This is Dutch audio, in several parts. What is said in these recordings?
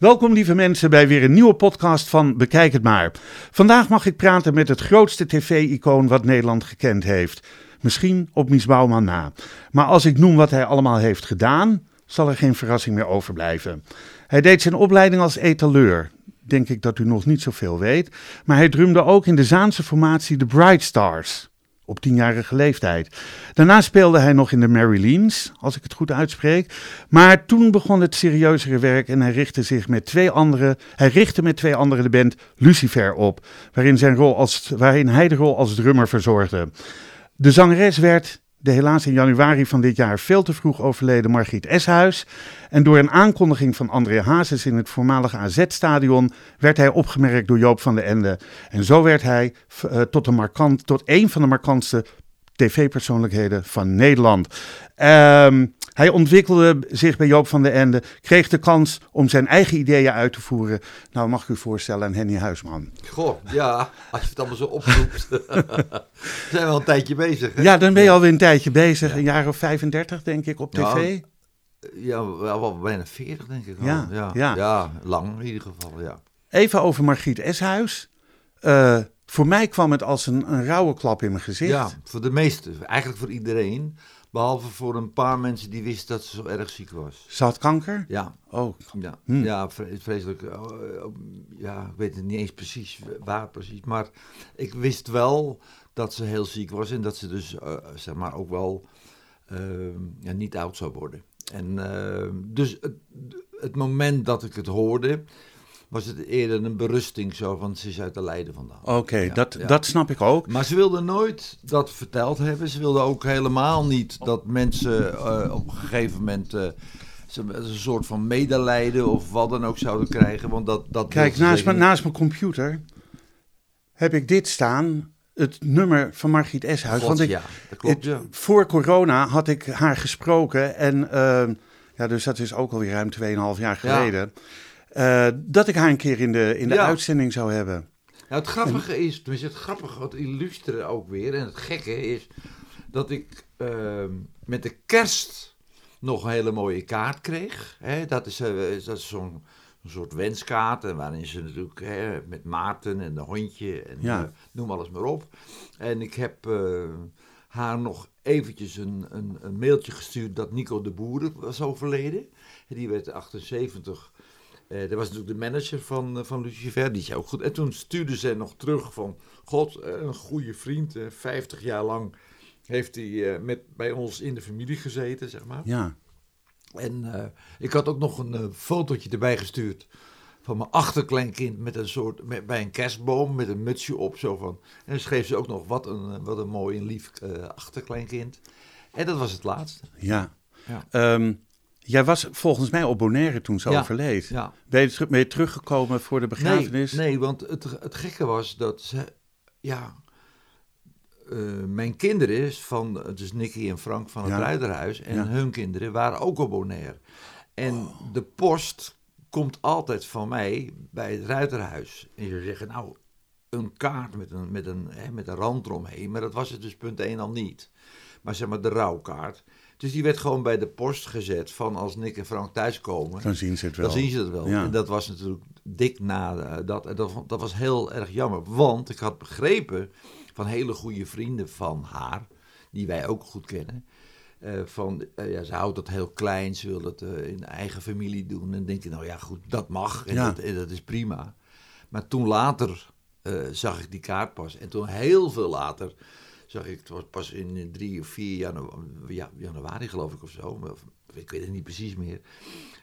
Welkom lieve mensen bij weer een nieuwe podcast van Bekijk het maar. Vandaag mag ik praten met het grootste tv-icoon wat Nederland gekend heeft. Misschien op Mies Bouwman na. Maar als ik noem wat hij allemaal heeft gedaan, zal er geen verrassing meer overblijven. Hij deed zijn opleiding als etaleur. Denk ik dat u nog niet zoveel weet. Maar hij drumde ook in de Zaanse formatie The Bright Stars op tienjarige leeftijd. Daarna speelde hij nog in de Marileens, als ik het goed uitspreek. Maar toen begon het serieuzere werk en hij richtte zich met twee anderen, hij richtte met twee anderen de band Lucifer op, waarin, zijn rol als, waarin hij de rol als drummer verzorgde. De zangeres werd de helaas in januari van dit jaar veel te vroeg overleden Margriet Eshuis. En door een aankondiging van André Hazes in het voormalige AZ-stadion werd hij opgemerkt door Joop van den Ende. En zo werd hij uh, tot, een markant, tot een van de markantste tv-persoonlijkheden van Nederland. Um, hij ontwikkelde zich bij Joop van den Ende, kreeg de kans om zijn eigen ideeën uit te voeren. Nou, mag ik u voorstellen aan Henny Huisman. Goh, ja, als je het allemaal zo oproept. zijn we al een tijdje bezig. Hè? Ja, dan ben je alweer een tijdje bezig. Een jaar of 35, denk ik, op tv. Ja, wel, bijna 40, denk ik. Ja, ja, ja. ja, lang in ieder geval, ja. Even over Margriet Eshuis. Uh, voor mij kwam het als een, een rauwe klap in mijn gezicht. Ja, voor de meesten. Eigenlijk voor iedereen. Behalve voor een paar mensen die wisten dat ze zo erg ziek was. Ze had kanker? Ja. Oh. Ja, hm. ja vreselijk. Oh, oh, ja, ik weet het niet eens precies waar precies. Maar ik wist wel dat ze heel ziek was en dat ze dus uh, zeg maar ook wel uh, ja, niet oud zou worden. En uh, dus het, het moment dat ik het hoorde, was het eerder een berusting zo, want ze is uit de lijden vandaan. Oké, dat, dat snap ik ook. Maar ze wilde nooit dat verteld hebben. Ze wilde ook helemaal niet dat mensen uh, op een gegeven moment... Uh, een soort van medelijden of wat dan ook zouden krijgen. Want dat, dat Kijk, naast, mijn, naast mijn computer heb ik dit staan het nummer van Margriet Eshuis. want ik, ja, dat klopt, ja. Voor corona had ik haar gesproken. En uh, ja, dus dat is ook alweer ruim 2,5 jaar geleden. Ja. Uh, dat ik haar een keer in de, in de ja. uitzending zou hebben. Nou, het grappige en... is, tenminste het grappige, wat illustere ook weer, en het gekke is, dat ik uh, met de kerst nog een hele mooie kaart kreeg. Hè? Dat is, uh, dat is zo'n soort wenskaart, en waarin ze natuurlijk hè, met Maarten en de hondje, en ja. noem alles maar op. En ik heb haar nog eventjes een, een, een, mailtje gestuurd dat Nico de Boer was overleden. Die werd 78 uh, dat was natuurlijk de manager van, uh, van Lucifer, die zei ook goed. En toen stuurde ze nog terug van, god, uh, een goede vriend, 50 jaar lang heeft hij met, bij ons in de familie gezeten, zeg maar. Ja. En ik had ook nog een fotootje erbij gestuurd van mijn achterkleinkind met een soort, met, bij een kerstboom met een mutsje op, zo van. En dan schreef ze ook nog, wat een, wat een mooi en lief achterkleinkind. En dat was het laatste. Ja. ja. Um, Jij was volgens mij op Bonaire toen ze ja, overleed. Ja. Ben, je, ben je teruggekomen voor de begrafenis? Nee, nee want het, het gekke was dat ze, ja, uh, mijn kinderen van, dus Nicky en Frank van het ja. Ruiderhuis en hun kinderen waren ook op Bonaire. En oh. de post komt altijd van mij bij het Ruiterhuis. En ze zeggen, nou, een kaart met een, met een, hè, met een rand eromheen. Maar dat was het dus punt 1 al niet. Maar zeg maar de rouwkaart. Dus die werd gewoon bij de post gezet van als Nick en Frank thuiskomen. Dan zien ze het wel. Dan zien ze het wel. Ja. En dat was natuurlijk dik na uh, dat. En dat, dat was heel erg jammer. Want ik had begrepen van hele goede vrienden van haar, die wij ook goed kennen. Uh, van, uh, ja, ze houdt dat heel klein, ze wil het in eigen familie doen. En denk je, nou ja, goed, dat mag en, ja. dat, en dat, is prima. Maar toen later zag ik die kaart pas. En toen heel veel later zag ik, het was pas in drie of vier januari, ja, januari geloof ik of zo, ik weet het niet precies meer,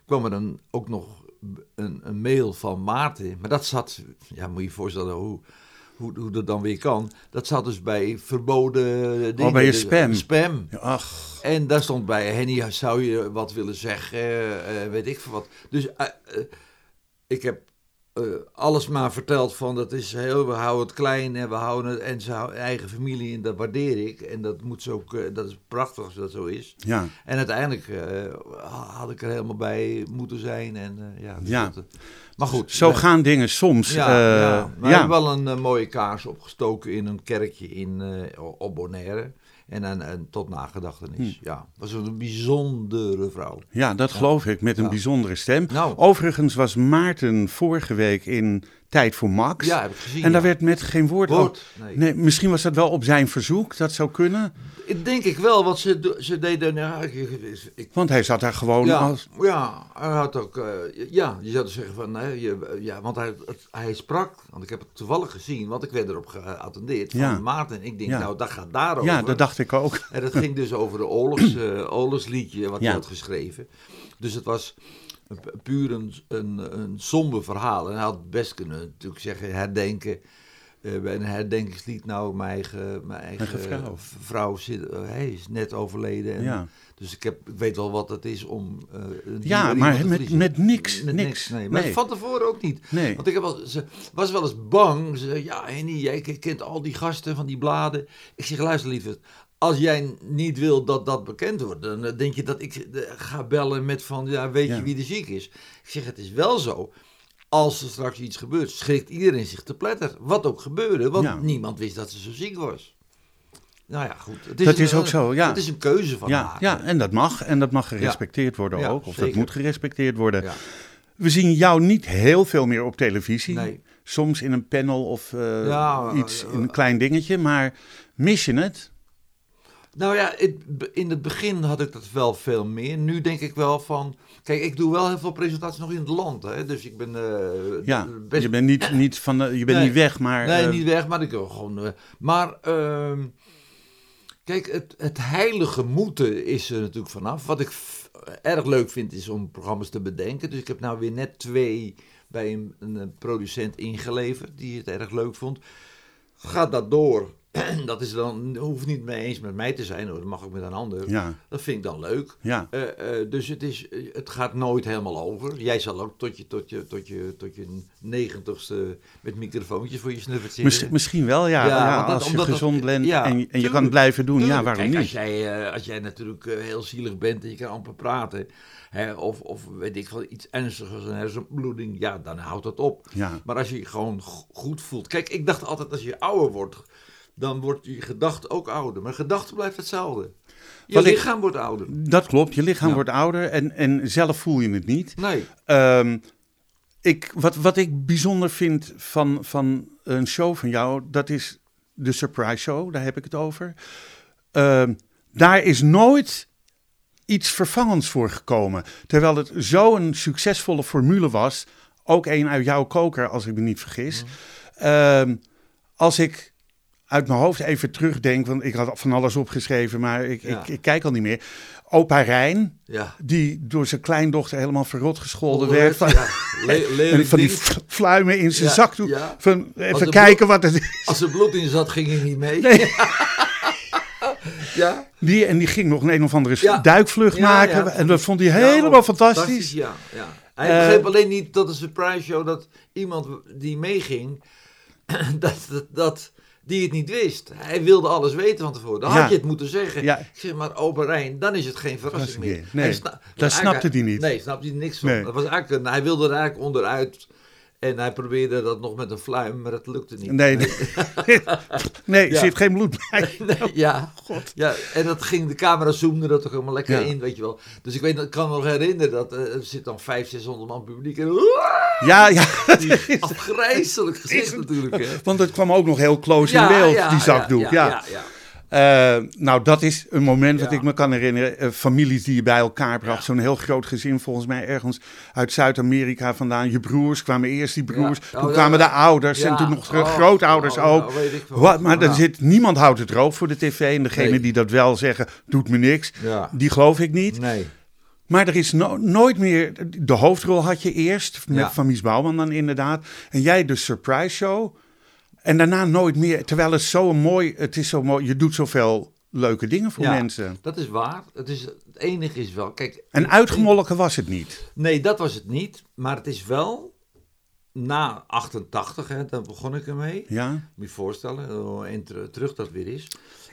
kwam er dan ook nog een, een mail van Maarten. Maar dat zat, ja, moet je je voorstellen hoe, hoe, hoe dat dan weer kan. Dat zat dus bij verboden dingen. Oh, bij je spam. Spam. Ja, ach. En daar stond bij, Henny, zou je wat willen zeggen, uh, weet ik veel wat. Dus uh, uh, ik heb uh, alles maar verteld van dat is heel, we houden het klein en we houden het en zijn eigen familie en dat waardeer ik. En dat moet zo ook, uh, dat is prachtig als dat zo is. Ja. En uiteindelijk uh, had ik er helemaal bij moeten zijn. En, ja, dus ja. Dat, maar goed. Zo gaan dingen soms. Ja, ja. Maar ja. ik heb wel een mooie kaars opgestoken in een kerkje in, op Bonaire. En, en, en tot nagedachtenis. Ja, was een bijzondere vrouw. Ja, dat geloof ik, met een bijzondere stem. Nou. Overigens was Maarten vorige week in Tijd voor Max. Ja, heb ik gezien. en daar ja. werd met geen woord, Woord, over- nee. Nee, misschien was dat wel op zijn verzoek, dat zou kunnen. Ik Denk ik wel, want ze, ze deden... Ik, Want hij zat daar gewoon ja, als... ja, hij had ook... eh, ja, je zou dus zeggen van... je, ja, want hij, het- hij sprak, want ik heb het toevallig gezien, want ik werd erop geattendeerd van Ja. Maarten. Ik denk, nou, dat gaat daarover. Ja, dat dacht ik ook. En dat ging dus over de oorlogs, eh, oorlogsliedje wat hij had geschreven. Dus het was puur een, een, een somber verhaal. En hij had best kunnen natuurlijk zeggen herdenken. eh, bij een herdenkingslied, nou, mijn eigen, mijn eigen, Eigen vrouw. vrouw zit, eh, hij is net overleden. En, Ja. Dus ik, heb, ik weet wel wat het is om. dier Ja, maar te met- met niks, Met niks. nee. Maar Nee. van tevoren ook niet. Nee. Want ik heb wel, ze was wel eens bang. Ze zei, ja, Henny, jij kent al die gasten van die bladen. Ik zeg, luister lieverd. Als jij niet wil dat dat bekend wordt, dan eh, denk je dat ik eh, ga bellen met van, ja, weet Ja. je wie er ziek is? Ik zeg, het is wel zo. Als er straks iets gebeurt, schrikt iedereen zich te pletter. Wat ook gebeurde, want Ja. niemand wist dat ze zo ziek was. Nou ja, goed. Het Dat een, is ook eh, zo, ja. Het is een keuze van Ja, haar. ja, en dat mag. En dat mag gerespecteerd worden ook. Of dat moet gerespecteerd worden. We zien jou niet heel veel meer op televisie. Nee. Soms in een panel of eh, iets, eh, een klein dingetje. Maar mis je het? Nou ja, in het begin had ik dat wel veel meer. Nu denk ik wel van... Kijk, ik doe wel heel veel presentaties nog in het land. Hè? Dus ik ben eh, Ja, best... je bent niet, niet, van, de- je bent Nee. niet weg, maar... nee, eh, niet weg, maar ik wil gewoon... eh, maar ehm, kijk, het, het heilige moeten is er natuurlijk vanaf. Wat ik erg leuk vind is om programma's te bedenken. Dus ik heb nou weer net twee bij een, een producent ingeleverd die het erg leuk vond. Gaat dat door? dat is dan, hoeft niet mee eens met mij te zijn, hoor. dat mag ook met een ander. Ja, Dat vind ik dan leuk. ja. Eh, eh, dus het, is, het gaat nooit helemaal over. Jij zal ook tot je, tot je, tot je, tot je negentigste met microfoontjes voor je snuffert zitten. Mis- misschien wel, ja. Ja, ja, want dat- als je gezond bent ja, en, je- en je kan het blijven doen. Ja, waarom Kijk, niet? Als jij, eh, als jij natuurlijk heel zielig bent en je kan amper praten, hè, of, of weet ik wel, iets ernstigers, een hersenbloeding, ja, dan houdt dat op. Ja. Maar als je je gewoon go- goed voelt. Kijk, ik dacht altijd als je ouder wordt, dan wordt je gedachte ook ouder. Maar gedachte blijft hetzelfde. Je Wat ik- lichaam wordt ouder. Dat klopt, je lichaam Ja. wordt ouder en, en zelf voel je het niet. Nee. Ehm, ik, wat, wat ik bijzonder vind van, van een show van jou, dat is de Surprise Show, daar heb ik het over. Ehm, daar is nooit iets vervangends voor gekomen. Terwijl het zo'n succesvolle formule was, ook een uit jouw koker, als ik me niet vergis. Ehm, als ik uit mijn hoofd even terugdenk, want ik had van alles opgeschreven, maar ik, Ja. ik, ik kijk al niet meer. Opa Rijn, Ja. die door zijn kleindochter helemaal verrot gescholden werd. Van, ja. Le- en van die fluimen in zijn zakdoek. Van, even kijken wat het is. Als er bloed in zat, ging hij niet mee. Nee. Ja? Die, en die ging nog een, een of andere duikvlucht maken. En dat vond hij helemaal fantastisch. Ja, ja. Hij Eh, begreep alleen niet dat een surprise show dat iemand die meeging, dat, dat, dat die het niet wist. Hij wilde alles weten van tevoren. Dan Ja. had je het moeten zeggen. Ja. Ik zeg maar, Oberijn, dan is het geen verrassing meer. Nee, sna- eigenlijk- snapte hij niet. Nee, snapte hij niks van. Nee. Dat was eigenlijk, hij wilde er eigenlijk onderuit. En hij probeerde dat nog met een fluim, maar dat lukte niet. Nee, nee, nee Ja. zit geen bloed bij. Nee, ja. ja, en dat ging, de camera zoomde dat toch helemaal lekker Ja. in, weet je wel. Dus ik weet, ik kan me nog herinneren dat eh, er zit dan 500, 600 man publiek en Ja, ja. die afgrijzelijk gezicht natuurlijk. Hè. Want het kwam ook nog heel close in beeld, die zakdoek. Ja, ja, Eh, nou, dat is een moment wat Ja. ik me kan herinneren. Eh, families die je bij elkaar bracht. Ja. Zo'n heel groot gezin, volgens mij ergens uit Zuid-Amerika vandaan. Je broers kwamen eerst, die broers. Ja. Toen Oh, kwamen de ouders en toen nog de Oh, grootouders oh, ook. nou, veel. Wat, maar dan zit, niemand houdt het droog voor de tv. En degene Nee. die dat wel zeggen, doet me niks. Die geloof ik niet. Nee. Maar er is no- nooit meer... De hoofdrol had je eerst, met. Van Mies Bouwman dan inderdaad. En jij de surprise show. En daarna nooit meer. Terwijl het zo mooi... Het is zo mooi. Je doet zoveel leuke dingen voor Ja. mensen. Dat is waar. Het, is, het enige is wel, kijk... En uitgemolken was het niet. Nee, dat was het niet. Maar het is wel, na 88, hè, daar begon ik ermee. Ja? Moet je je voorstellen, hoe een ter- terug dat weer is.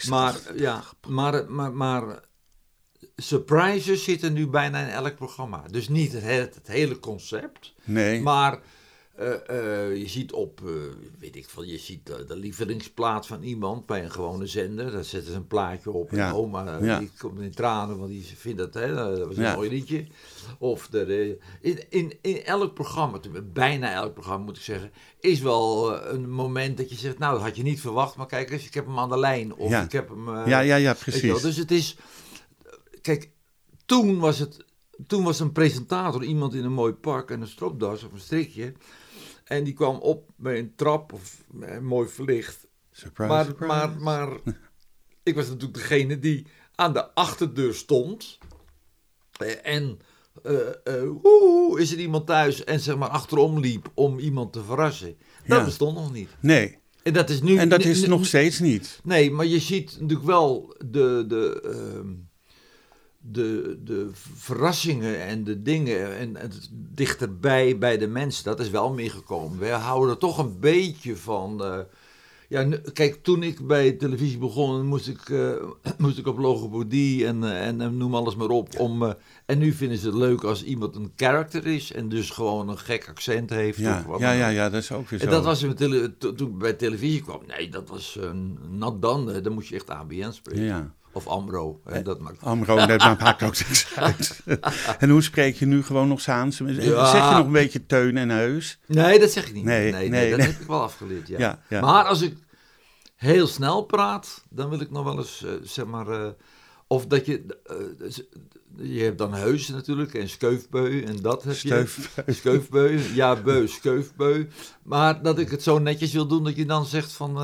Maar, ja, maar, maar, maar surprises zitten nu bijna in elk programma. Dus niet het, het hele concept, Nee. maar eh, eh, je ziet op, eh, weet ik veel, je ziet de, de lievelingsplaat van iemand bij een gewone zender. Daar zetten ze een plaatje op. Ja. En oma Ja. die komt in tranen, want die vindt dat, hè, dat was een Ja. mooi liedje. Of eh, in, in, in elk programma, bijna elk programma moet ik zeggen, is wel een moment dat je zegt, nou dat had je niet verwacht, maar kijk eens, ik heb hem aan de lijn. Of Ja. ik heb hem... ja, ja, ja, precies. Dus het is. Kijk, toen was het. Toen was een presentator iemand in een mooi pak en een stropdas of een strikje. En die kwam op bij een trap of eh, mooi verlicht. Surprise, maar, surprise. maar, maar ik was natuurlijk degene die aan de achterdeur stond. Eh, En woe, is er iemand thuis en zeg maar achterom liep om iemand te verrassen. Dat Ja. bestond nog niet. Nee, En dat is nu. en dat is nog steeds niet. Nee, maar je ziet natuurlijk wel de, de, ehm, de, de verrassingen en de dingen en het dichterbij bij de mensen. Dat is wel meer gekomen. We houden er toch een beetje van. eh, ja, kijk, toen ik bij televisie begon, moest ik, eh, moest ik op logopedie en, eh, en, en noem alles maar op. Om, en nu vinden ze het leuk als iemand een character is en dus gewoon een gek accent heeft. Ja, of wat ja, ja, ja, dat is ook weer zo. En dat was toen ik bij televisie kwam. Nee, dat was nat dan. Dan moest je echt ABN spreken. Ja. Of AMRO. hè, dat maakt... Amro, dat maakt ook niks uit. en hoe spreek je nu gewoon nog Zaans? Ja. Zeg je nog een beetje teun en heus? Nee, dat zeg ik niet. Nee, Nee, nee, nee, dat nee. heb ik wel afgeleerd. Ja. Ja, ja. Maar als ik heel snel praat, dan wil ik nog wel eens, eh, zeg maar... eh, of dat je... eh, je hebt dan heus natuurlijk en skeufbeu en dat heb je. Skeufbeu, ja, beu, skeufbeu. Maar dat ik het zo netjes wil doen dat je dan zegt van...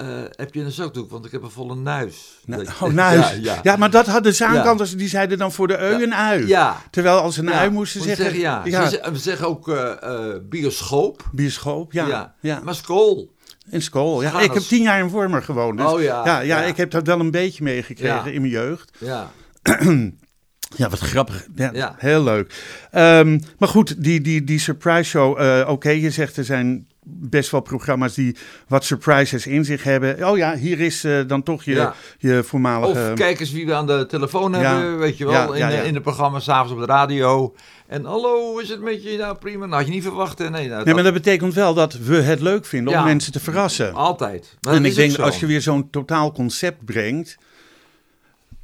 eh, heb je een zakdoek? Want ik heb een volle nuis. Nou, oh, nuis. Ja, Ja, ja. maar dat hadden zaankanters, die zeiden dan voor de eu Ja. een ui. Ja. Terwijl als ze een Ja, ui moesten zeggen... ja. ja, Ze zeggen ook eh, eh, bioscoop. bioscoop, ja. ja. Maar school. In school, ja. Ik heb tien jaar in Wormer gewoond. Dus Oh, ja, ja, ja, ja. ik heb dat wel een beetje meegekregen Ja. in mijn jeugd. Ja. Ja, wat grappig. Ja, Ja. Heel leuk. Ehm, maar goed, die, die, die surprise show. Oké, je zegt er zijn best wel programma's die wat surprises in zich hebben. Oh ja, hier is eh, dan toch je, Ja. je voormalige... Of kijk eens wie we aan de telefoon Ja. hebben, weet je wel, Ja, in, ja. in de programma's, s'avonds op de radio. En hallo, hoe is het met je? Nou, prima. Nou, had je niet verwacht. Nee, nou, Nee, maar dat betekent wel dat we het leuk vinden om mensen te verrassen. Altijd. Maar en ik denk, zo. als je weer zo'n totaal concept brengt...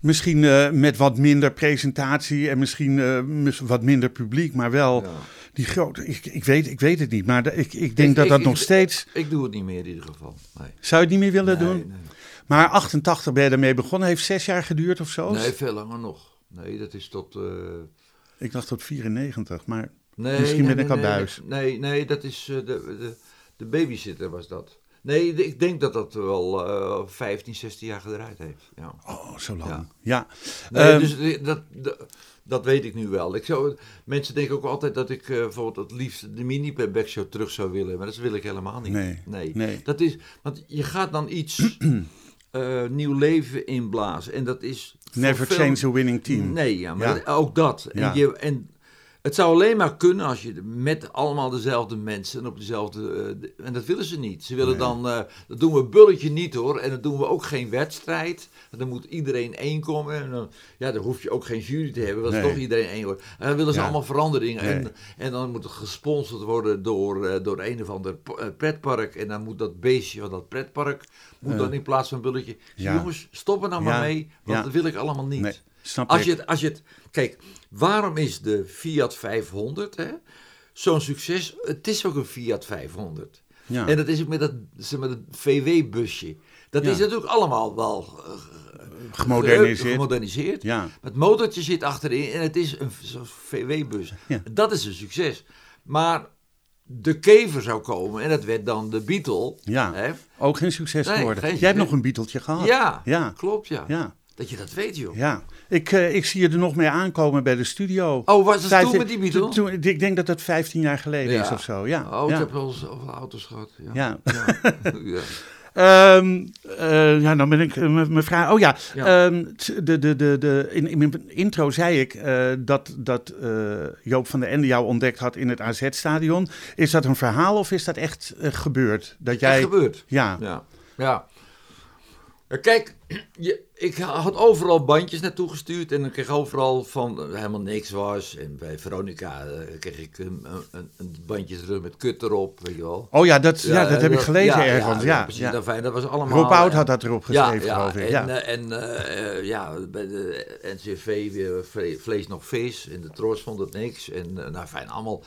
Misschien eh, met wat minder presentatie en misschien eh, wat minder publiek, maar wel Ja. die grote. Ik, ik, weet, ik weet het niet, maar ik, ik denk Ik- dat ik- dat nog steeds. Ik doe het niet meer in ieder geval. Nee. Zou je het niet meer willen Nee, doen? nee. Maar 88 ben je ermee begonnen, heeft zes jaar geduurd of zo? Nee, veel langer nog. Nee, dat is tot... eh, Ik dacht tot 94, maar Nee, Misschien ben ik al buis. Nee, nee, dat is de, de, de babysitter was dat. Nee, ik denk dat dat wel eh 15, 16 jaar gedraaid heeft. Ja. oh, zo lang. Ja. Ja. Nee, Ehm, dus de- dat, dat, dat weet ik nu wel. Ik zou, mensen denken ook altijd dat ik eh, bijvoorbeeld het liefst de mini-playback show terug zou willen. Maar dat wil ik helemaal niet. Nee, nee. nee. Dat is, want je gaat dan iets eh, nieuw leven inblazen. En dat is... Never veel- change a winning team. Nee, ja, maar Ja. ook dat. En, je, en het zou alleen maar kunnen als je met allemaal dezelfde mensen en op dezelfde. eh, en dat willen ze niet. Ze willen Nee. dan. eh, dat doen we bulletje niet hoor. En dan doen we ook geen wedstrijd. En dan moet iedereen één komen. En dan, ja, dan hoef je ook geen jury te hebben. Want Nee. toch iedereen één wordt. En dan willen ze Ja. allemaal veranderingen. Nee. En, en dan moet het gesponsord worden door, eh, door een of ander pretpark. En dan moet dat beestje van dat pretpark. Moet dan in plaats van bulletje. Ja. Jongens, stop er nou Ja. maar mee. Want dat wil ik allemaal niet. Nee, snap Als ik. je, het, als je het, kijk, waarom is de Fiat 500 hè, zo'n succes? Het is ook een Fiat 500. Ja. En dat is ook met dat, zeg maar, dat VW-busje. Dat Ja. is natuurlijk allemaal wel eh, Gemoderniseerd. gemoderniseerd. Ja. Het motortje zit achterin en het is een VW-bus. Ja. Dat is een succes. Maar de kever zou komen en dat werd dan de Beetle. Ja. Hè? Ook geen succes Nee, geworden. geen Jij hebt nog een Beeteltje gehad. Ja, Ja. klopt ja. Ja. Dat je dat weet joh. Ja, ik, eh, ik zie je er nog mee aankomen bij de studio. Oh, was het Vijftien- toen met die Beetle? toen- ik denk dat dat 15 jaar geleden Ja. is of zo. Ja. Oh, ik ja. heb wel zoveel auto's gehad. Ja. Ja. Ja. ja. Ja, dan ben ik eh, mijn vraag. Oh ja, ehm, de, de, de, de, in, in mijn intro zei ik dat, dat Joop van der Ende jou ontdekt had in het AZ-stadion. Is dat een verhaal of is dat echt gebeurd? Dat jij, Echt gebeurd. Ja, Ja. ja. Ja, Kijk, je, ik had overal bandjes naartoe gestuurd en ik kreeg overal van eh, helemaal niks was. En bij Veronica eh, kreeg ik een, een, een bandje terug met kut erop, weet je wel. Oh ja, dat, ja, dat heb ik gelezen ja, ergens. Ja, precies, ja. Dat, fijn, dat was allemaal... Rob Oud eh, had dat erop ja, geschreven, ja, geloof ik. en, Ja. eh, en eh, eh, ja, bij de NCV weer vle- vlees nog vis. En de Tros vond het niks. En eh, nou fijn, allemaal.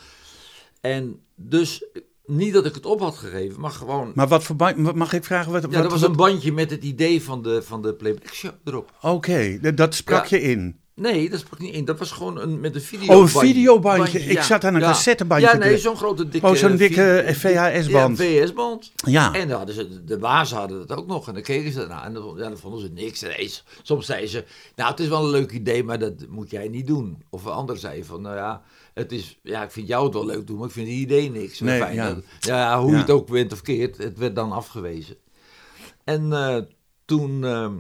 En dus, niet dat ik het op had gegeven, maar gewoon... Maar wat voor ban- mag ik vragen? Wat, ja, wat, dat was wat- een bandje met het idee van de, van de playback show erop. Oké, dat sprak Ja. je in. Nee, dat sprak niet in. Dat was gewoon een, met een video. Oh, een videobandje. Ik ja. zat aan een cassettebandje Ja, nee, zo'n grote dikke... Oh, zo'n dikke VHS-band. VHS-band. Ja. En dan hadden ze, de bazen hadden het ook nog. En dan keken ze ernaar. En dan, ja, dan vonden ze niks. En eens, soms zeiden ze, nou, het is wel een leuk idee, maar dat moet jij niet doen. Of een ander zei van, nou ja, het is, ja, ik vind jou het wel leuk doen, maar ik vind die idee niks. Nee, Fijn, ja. hoe je het ook wint of keert, het werd dan afgewezen. En eh, toen, ehm,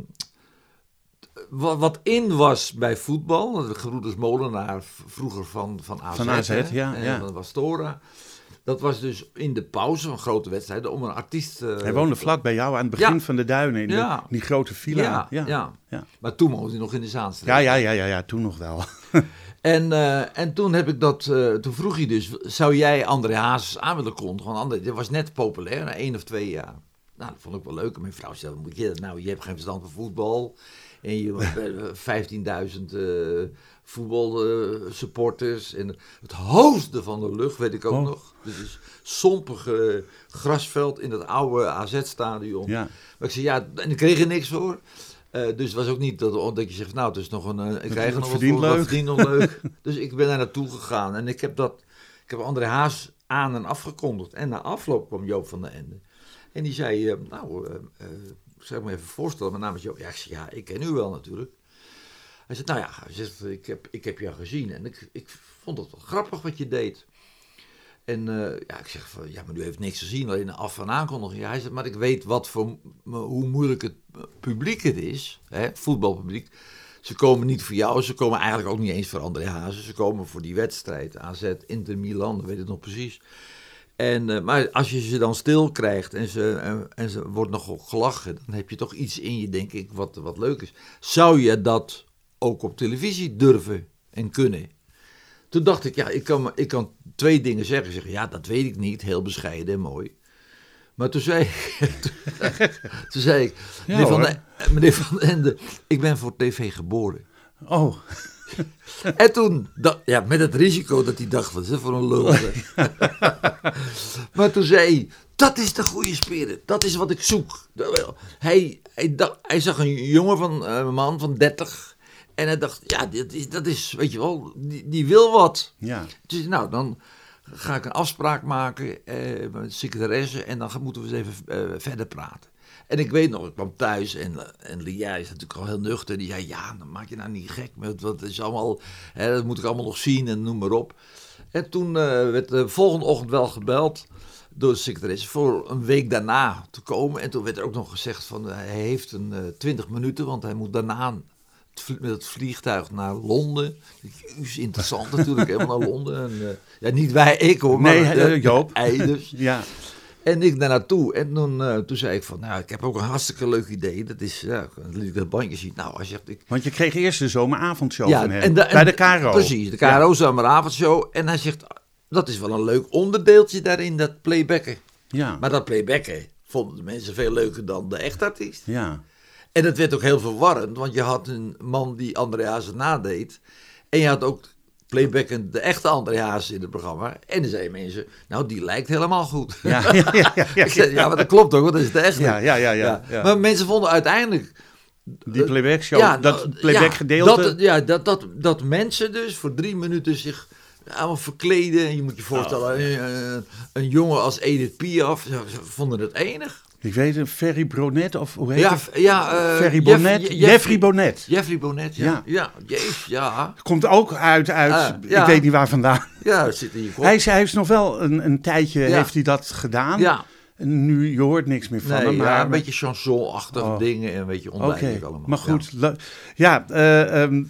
wat, wat in was bij voetbal, de gebroeders Molenaar, vroeger van, van AZ, Van AZ, hè, ja, en ja. Dat was Tora. Dat was dus in de pauze van grote wedstrijden om een artiest... eh, Hij woonde vlak bij jou aan het begin Ja. van de duinen in de- Ja. die grote villa. Ja, ja. ja. Ja. Maar toen woonde hij nog in de Zaanstreek. Ja, ja, ja, ja, ja, toen nog wel. En, eh, en toen heb ik dat, eh, toen vroeg hij dus, zou jij André Hazes aan willen kondigen? Want André, dit was net populair, na één of twee jaar. Nou, dat vond ik wel leuk. Mijn vrouw zei, moet je dat nou, je hebt geen verstand van voetbal. En je hebt 15.000 eh voetbalsupporters. en het hoogste van de lucht, weet ik ook Oh. nog. Dus het is sompige grasveld in het oude AZ-stadion. Ja. Maar ik zei, ja, en ik kreeg er niks voor. Eh, dus het was ook niet dat, dat je zegt, nou, het is nog een, eh, ik krijg het nog verdient leuk. verdient nog leuk. dus ik ben daar naartoe gegaan en ik heb dat, ik heb André Haas aan en afgekondigd. En na afloop kwam Joop van der Ende. En die zei, eh, nou, zou ik me even voorstellen, mijn naam is Joop. Ja, ik zei, ja, ik ken u wel natuurlijk. Hij zegt, nou ja, hij zegt, ik, heb, ik heb jou gezien en ik, ik vond het wel grappig wat je deed. En eh, ja, ik zeg van, ja, maar u heeft niks gezien, alleen een af- en aankondiging. Ja, hij zegt, maar ik weet wat voor, hoe moeilijk het publiek het is, hè, voetbalpubliek. Ze komen niet voor jou, ze komen eigenlijk ook niet eens voor André Hazes. Ze komen voor die wedstrijd, AZ, Inter Milan, dat weet ik nog precies. En, eh, maar als je ze dan stil krijgt en ze, en, en ze wordt nog gelachen, dan heb je toch iets in je, denk ik, wat, wat leuk is. Zou je dat ook op televisie durven en kunnen? Toen dacht ik, ja, ik kan, ik kan twee dingen zeggen. Ik zeg, ja, dat weet ik niet, heel bescheiden en mooi. Maar toen zei ik, toen zei ik Ja, meneer, van hoor. de, meneer Van den Ende, ik ben voor tv geboren. Oh, En toen, ja, met het risico dat hij dacht, wat is dat voor een lul. maar toen zei hij, dat is de goede spirit, dat is wat ik zoek. Hij, hij, dacht, hij zag een jongen van, eh, een man van 30 en hij dacht, ja, dit is, dat is, weet je wel, die, die wil wat. ja. Dus nou, dan ga ik een afspraak maken eh, met de secretaresse en dan gaan- moeten we eens even eh, verder praten. En ik weet nog, ik kwam thuis en, eh, en Lia is natuurlijk al heel nuchter. Die zei, ja, dan maak je nou niet gek. Met, wat is allemaal, hè, dat moet ik allemaal nog zien en noem maar op. En toen eh, werd de volgende ochtend wel gebeld door de secretaresse voor een week daarna te komen. En toen werd er ook nog gezegd van, hij heeft een eh, 20 minuten, want hij moet daarna met het vliegtuig naar Londen. Is interessant natuurlijk, helemaal naar Londen. En, eh, ja, niet wij, ik hoor, maar Nee, eh, Joop. Ja. En ik daar naartoe. En toen, eh, toen zei ik van, nou, ik heb ook een hartstikke leuk idee. Dat is, ja, liet ik dat bandje zien. Nou, hij zegt, ik... Want je kreeg eerst de zomeravondshow van hem. en bij de KRO. Precies, de KRO zomeravondshow. En hij zegt, dat is wel een leuk onderdeeltje daarin, dat playbacken. Ja. Maar dat playbacken vonden de mensen veel leuker dan de echte artiest. ja. En dat werd ook heel verwarrend, want je had een man die André Hazes nadeed. En je had ook playbacken de echte André Hazes in het programma. En dan zeiden mensen, nou die lijkt helemaal goed. Ja, ja, ja, ja, zei, ja, maar dat klopt ook, want dat is de echte. Ja, ja, ja, ja, ja. Maar mensen vonden uiteindelijk... Die playback show, Ja, dat nou, playback gedeelte. Dat, ja, dat, dat, dat mensen dus voor drie minuten zich allemaal verkleden. En je moet je voorstellen, Oh, een, een jongen als Edith Piaf, vonden het enig. Ik weet het, Ferry Bonnet of hoe heet Ja, het? ja eh, Ferry Jeff- Bonnet. Je- Jeffrey Bonnet. Jeffrey Bonnet, ja. Ja. Ja, ja, jeef, ja. Komt ook uit, uit Ah, ja. ik weet niet waar vandaan. Ja, dat zit in je kop. Hij, hij heeft nog wel een, een tijdje heeft hij dat gedaan. ja, En nu, je hoort niks meer van nee, hem. Maar, ja, een beetje chanson-achtige Oh. dingen en een beetje Oké, onduidelijk allemaal. maar goed. Ja, eh, ehm,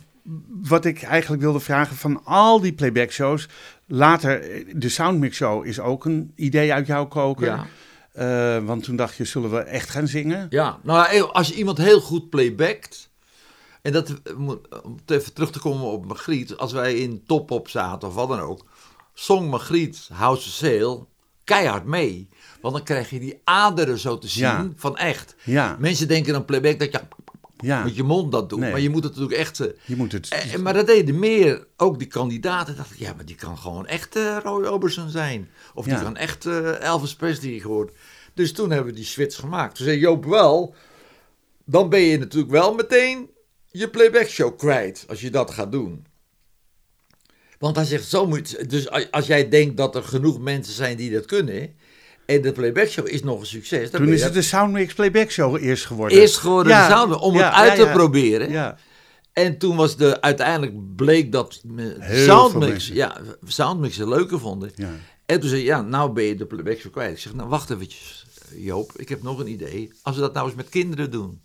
wat ik eigenlijk wilde vragen van al die playback shows. Later, eh, de Soundmix Show is ook een idee uit jouw koker. Ja. Eh, want toen dacht je, zullen we echt gaan zingen? Ja, nou als je iemand heel goed playbackt. En dat, eh, om even terug te komen op Magriet. Als wij in Top op zaten of wat dan ook. Zong Magriet House of Sail keihard mee. Want dan krijg je die aderen zo te zien Ja. van echt. Ja, Mensen denken aan playback dat je ja. met je mond dat doet. Nee. Maar je moet het natuurlijk echt... eh, Je moet het... eh, maar dat deden meer, ook die kandidaten. dacht ik, ja, maar die kan gewoon echt eh, Roy Orbison zijn. Of die Ja. kan echt Elvis Presley geworden. Dus toen hebben we die switch gemaakt. Toen zei Joop wel, dan ben je natuurlijk wel meteen je playback show kwijt. Als je dat gaat doen. Want hij zegt, zo moet Dus als jij denkt dat er genoeg mensen zijn die dat kunnen... En de playback show is nog een succes. Dan Toen is het de Soundmix Playback Show eerst geworden. eerst geworden Ja, de sound, om ja, het uit ja, te proberen. Ja, En toen was de, uiteindelijk bleek dat Heel Soundmix, ja, Soundmix het leuker vonden. ja. En toen zei ja, nou ben je de playback zo kwijt. Ik zeg, nou wacht eventjes, Joop, ik heb nog een idee. Als we dat nou eens met kinderen doen.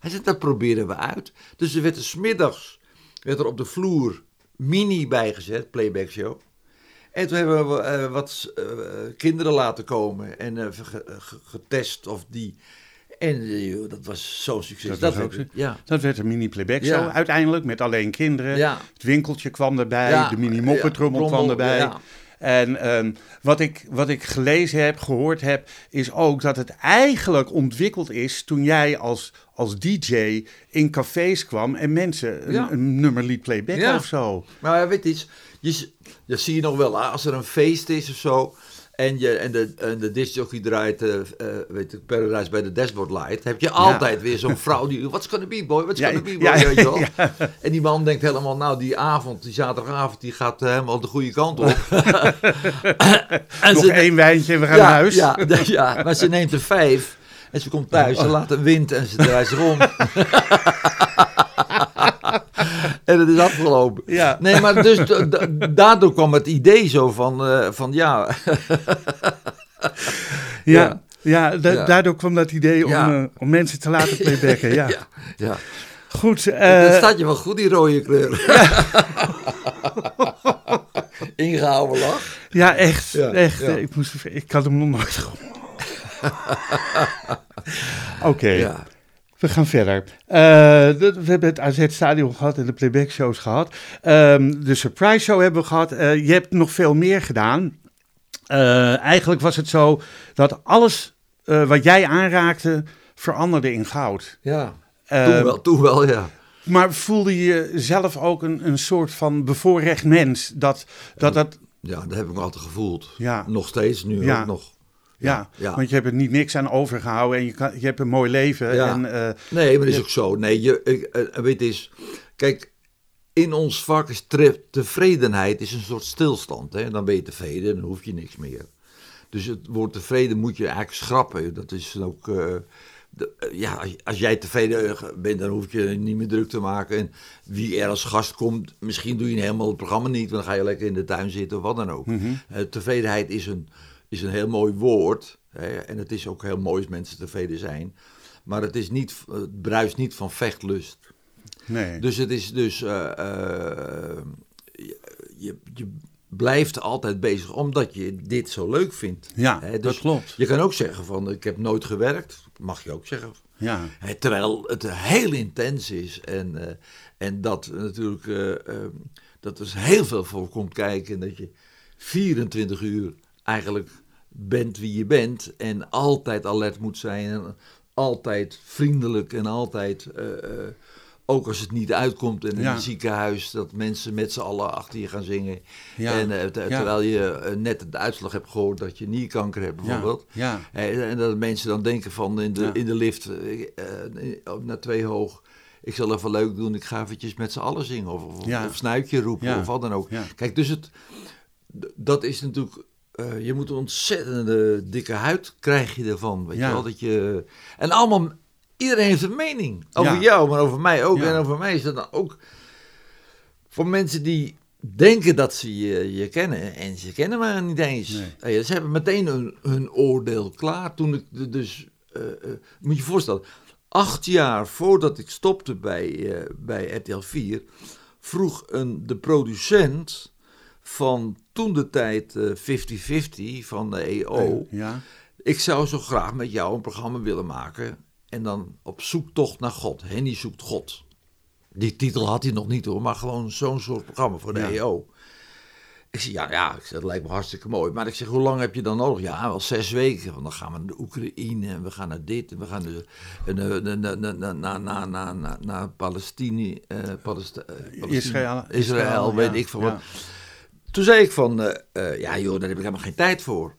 Hij zegt, dat proberen we uit. Dus er werd er smiddags, werd er op de vloer mini bijgezet, playback show. En toen hebben we eh, wat eh, kinderen laten komen en eh, ge- ge- getest of die... En dat was zo'n succes. Dat was ook werd- zo. Ja, Dat werd een mini playback show Ja. uiteindelijk met alleen kinderen. ja. Het winkeltje kwam erbij, Ja, de mini moppetrommel ja, kwam erbij. ja. En ehm, wat, ik, wat ik gelezen heb, gehoord heb, is ook dat het eigenlijk ontwikkeld is toen jij als, als DJ in cafés kwam en mensen een, nummer liet playbacken of zo. Maar ja, weet je iets, je, dat zie je nog wel, als er een feest is of zo. En, je, en de, en de discjockey draait, eh eh, weet ik, Paradise bij de Dashboard Light. Heb je altijd weer zo'n vrouw die, what's gonna be boy, what's Ja, gonna be boy, ja, weet je wel. En die man denkt helemaal, nou die avond, die zaterdagavond, die gaat eh, helemaal de goede kant op. en Nog één wijntje en we gaan naar huis. Ja, maar ze neemt er vijf. En ze komt thuis, ze laat een wind en ze draait zich om. en het is afgelopen. Ja. Nee, maar dus daardoor kwam het idee zo van, eh, van ja. Ja, ja, da- Ja. daardoor kwam dat idee om, Ja. eh, om mensen te laten playbacken. Ja. ja, ja. Goed, dat eh, staat je wel goed, die rode kleur. Ingehouden lach. ja, echt. Echt Ik, moest, ik had hem nog nooit gehoord. Oké, Ja. We gaan verder. De- we hebben het AZ-stadion gehad en de playback-shows gehad. Ehm, de surprise show hebben we gehad. Eh, je hebt nog veel meer gedaan. Eh, eigenlijk was het zo dat alles wat jij aanraakte veranderde in goud. ja. Eh, Toen wel, toen wel, ja. Maar voelde je zelf ook een, een soort van bevoorrecht mens? Dat dat, dat Ja, dat heb ik me altijd gevoeld. Ja. Nog steeds, nu Ja. ook nog. Ja, ja. want je hebt er niet niks aan overgehouden en je, kan, je hebt een mooi leven. Ja. En, eh, Nee, maar dat is ook zo. Nee, je, ik, eh, weet je, eens, kijk, in ons vak is tevredenheid is een soort stilstand. Hè? Dan ben je tevreden, dan hoef je niks meer. Dus het woord tevreden moet je eigenlijk schrappen. Dat is dan ook, eh, de- eh, ja, als, jij tevreden bent, dan hoef je je niet meer druk te maken. En wie er als gast komt, misschien doe je helemaal het programma niet, want dan ga je lekker in de tuin zitten of wat dan ook. mhm. Eh, tevredenheid is een, is een heel mooi woord. Hè? En het is ook heel mooi als mensen tevreden zijn. Maar het, is niet, het bruist niet van vechtlust. nee. Dus het is dus. eh, eh, je, je, blijft altijd bezig omdat je dit zo leuk vindt. ja, Hè, dat dus klopt. Je kan ook zeggen van ik heb nooit gewerkt. Mag je ook zeggen. Ja, terwijl het heel intens is. En, eh, en dat natuurlijk. dat er heel veel voor komt kijken. En dat je 24 uur eigenlijk bent wie je bent. En altijd alert moet zijn. En altijd vriendelijk. En altijd. eh, eh, ook als het niet uitkomt in Ja. een ziekenhuis, dat mensen met z'n allen achter je gaan zingen. ja, En eh, ter- terwijl je net de uitslag hebt gehoord dat je nierkanker hebt, bijvoorbeeld. ja, En dat mensen dan denken van in de, in de lift naar twee hoog. Ik zal even leuk doen, ik ga eventjes met z'n allen zingen. Of, of, Ja. of snuitje roepen Ja. of wat dan ook. ja. Kijk, dus het, dat is natuurlijk... eh, je moet een ontzettende dikke huid krijg je ervan. Weet Ja. je wel? Dat je, en allemaal... Iedereen heeft een mening. Over Ja. jou, maar over mij ook. Ja. En over mij is dat dan ook... Voor mensen die denken dat ze je, je kennen. En ze kennen me niet eens. Nee. Hey, ze hebben meteen hun, hun oordeel klaar. Toen ik dus... eh, eh, moet je je voorstellen. Acht jaar voordat ik stopte bij, eh, bij RTL 4... vroeg een, de producent van toen de tijd 50-50 van de EO. Ja. Ik zou zo graag met jou een programma willen maken. En dan op zoektocht naar God. Henny zoekt God. Die titel had hij nog niet hoor, maar gewoon zo'n soort programma voor de ja. EO. Ik zeg, ja, ja, dat lijkt me hartstikke mooi. Maar ik zeg, hoe lang heb je dan nodig? Ja, wel zes weken. Want dan gaan we naar de Oekraïne en we gaan naar dit en we gaan naar, naar, naar, naar, Palestini, Israël, Israël, weet ik van wat. Toen zei ik van, eh, eh, ja joh, daar heb ik helemaal geen tijd voor.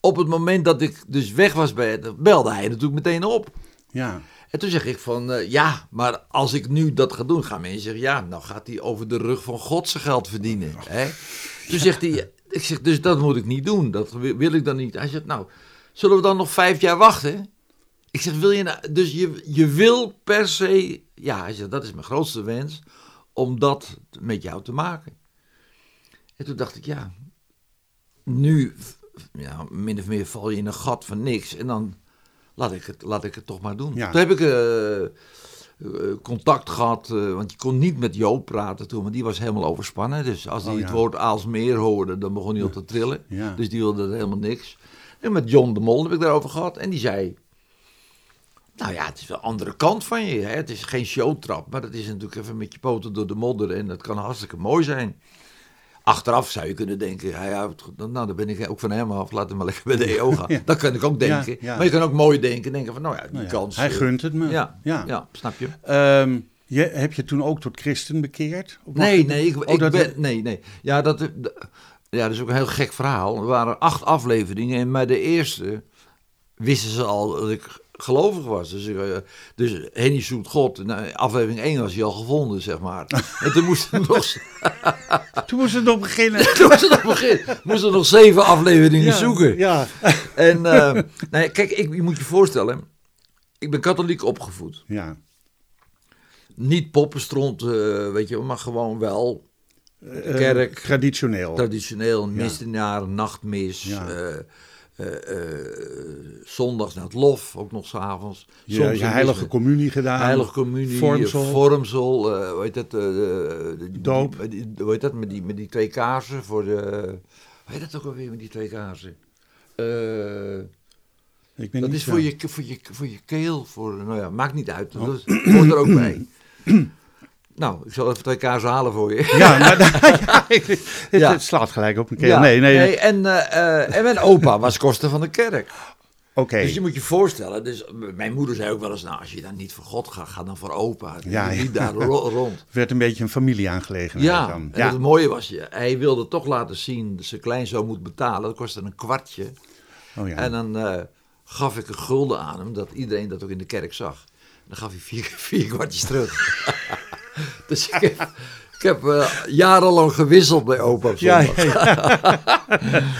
Op het moment dat ik dus weg was bij het, belde hij natuurlijk meteen op. Ja, En toen zeg ik van, eh, ja, maar als ik nu dat ga doen, gaan mensen zeggen, ja, nou gaat hij over de rug van God zijn geld verdienen. Hè? Toen zegt hij, ik zeg, dus dat moet ik niet doen, dat wil wil ik dan niet. Hij zegt, nou, zullen we dan nog vijf jaar wachten? Ik zeg, wil je nou, dus je, je wil per se, ja, hij zegt, dat is mijn grootste wens, om dat met jou te maken. En toen dacht ik, ja, nu, ja, min of meer val je in een gat van niks en dan laat ik het, laat ik het toch maar doen. Ja. Toen heb ik eh, eh, contact gehad, eh, want je kon niet met Joop praten toen, want die was helemaal overspannen. Dus als hij Oh, het woord Aalsmeer hoorde, dan begon hij al te trillen. Ja. Dus die wilde helemaal niks. En met John de Mol heb ik daarover gehad en die zei... Nou ja, het is wel een andere kant van je. Hè? Het is geen showtrap, maar het is natuurlijk even met je poten door de modder en dat kan hartstikke mooi zijn. Achteraf zou je kunnen denken, het- nou dan ben ik ook van hem af, laat hem maar lekker bij de EO gaan. Ja. Dat kan ik ook denken. Ja, ja. Maar je kan ook mooi denken, denken van, nou ja, die nou kans... hij eh, gunt het me. Ja, ja. snap je? Ehm, je, heb je toen ook tot christen bekeerd? Nee, nee, ik, Oh, ik ben, nee, nee. Ja dat, de- ja, dat is ook een heel gek verhaal. Er waren acht afleveringen en bij de eerste wisten ze al dat ik gelovig was. Dus, eh, dus Henny zoekt God. Nou, aflevering 1 was hij al gevonden, zeg maar. En toen moest er nog, Toen moest het nog beginnen. toen was het nog begin, moest er nog zeven afleveringen Ja, zoeken. Ja, En eh, nee, kijk, ik, je moet je voorstellen, ik ben katholiek opgevoed. ja. Niet poppenstront, eh, weet je, maar gewoon wel Eh, Kerk. traditioneel. traditioneel misdienaar, nachtmis. Ja. Eh, eh, zondags naar het lof, ook nog s'avonds. Soms je heilige communie gedaan. heilige communie, Vormsel. vormsel, eh, hoe heet dat? Doop. hoe heet dat? Met die, met die twee kaarsen voor de... Hoe heet dat ook alweer met die twee kaarsen? Ik ben dat is voor je, voor, je, voor je keel, voor, nou ja, maakt niet uit. Oh. Dat is- hoort er ook bij. nou, ik zal even twee kaarsen halen voor je. Ja, maar ja, het, Ja. het slaat gelijk op een keer. Ja, nee, nee, nee. en, eh, en mijn opa was koster van de kerk. Oké. Dus je moet je voorstellen, dus mijn moeder zei ook wel eens, nou als je dan niet voor God gaat, ga dan voor opa. Ja, niet daar ro- rond. Het werd een beetje een familieaangelegenheid Ja, dan. en het mooie was, je, hij wilde toch laten zien dat zijn kleinzoon moet betalen. Dat kostte een kwartje. Oh, ja. En dan eh, gaf ik een gulden aan hem, dat iedereen dat ook in de kerk zag. Dan gaf hij vier, vier kwartjes terug. dus ik heb, ik heb eh, jarenlang gewisseld bij opa op ja, ja,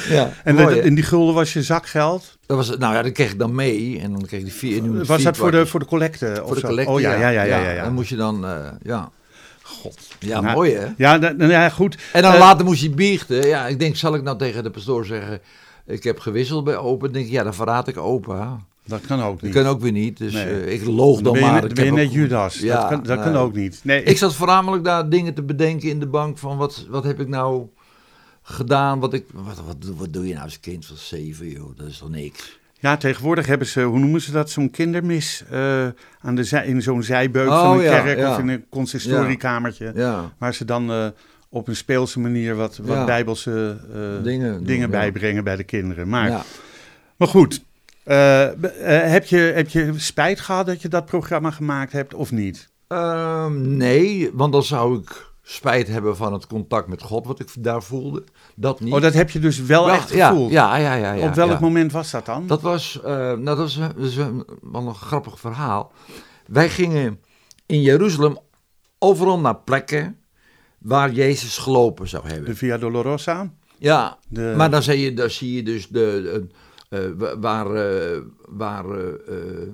ja. En, mooi, die gulden was je zakgeld? Dat was, nou ja, dat kreeg ik dan mee. En dan kreeg ik die vier. Nu Was vier dat voor de, voor de collecte? voor of de? Oh ja, ja, ja. ja, ja, ja. Dan moest je dan, eh, ja. God. Ja, Nou, mooi hè? Ja, nou ja, goed. En dan Eh, later moest je biechten. Ja, ik denk, zal ik nou tegen de pastoor zeggen, ik heb gewisseld bij opa. Dan denk ik, ja, dan verraad ik opa. Dat kan ook Dat niet. kan ook weer niet. Dus Nee. eh, ik loog dan je, maar. Ik ben je net ook- Judas. Ja, dat kan, dat kan nee. ook niet. Nee, Ik zat voornamelijk daar dingen te bedenken in de bank van wat, wat heb ik nou gedaan? Wat, ik, wat, wat, wat doe je nou als kind van zeven, joh? Dat is toch niks? Ja, tegenwoordig hebben ze, hoe noemen ze dat, zo'n kindermis eh, aan de zij, in zo'n zijbeuk Oh, van een ja, kerk ja. of in een consistoriekamertje. Ja, Waar ze dan eh, op een speelse manier wat, wat bijbelse eh, dingen. dingen bijbrengen bij de kinderen. Maar, Ja. maar goed, eh, eh, heb, je, heb je spijt gehad dat je dat programma gemaakt hebt of niet? Ehm, nee, want dan zou ik spijt hebben van het contact met God wat ik daar voelde. Dat niet. Oh, dat heb je dus wel echt gevoeld? Ja, ja, ja. ja op welk ja. moment was dat dan? Dat was, eh, nou, dat is, dat is een- wel een grappig verhaal. Wij gingen in Jeruzalem overal naar plekken waar Jezus gelopen zou hebben. De Via Dolorosa? Ja, De, maar dan, zie je, dan zie je dus de, de, waar, eh, waar eh, eh,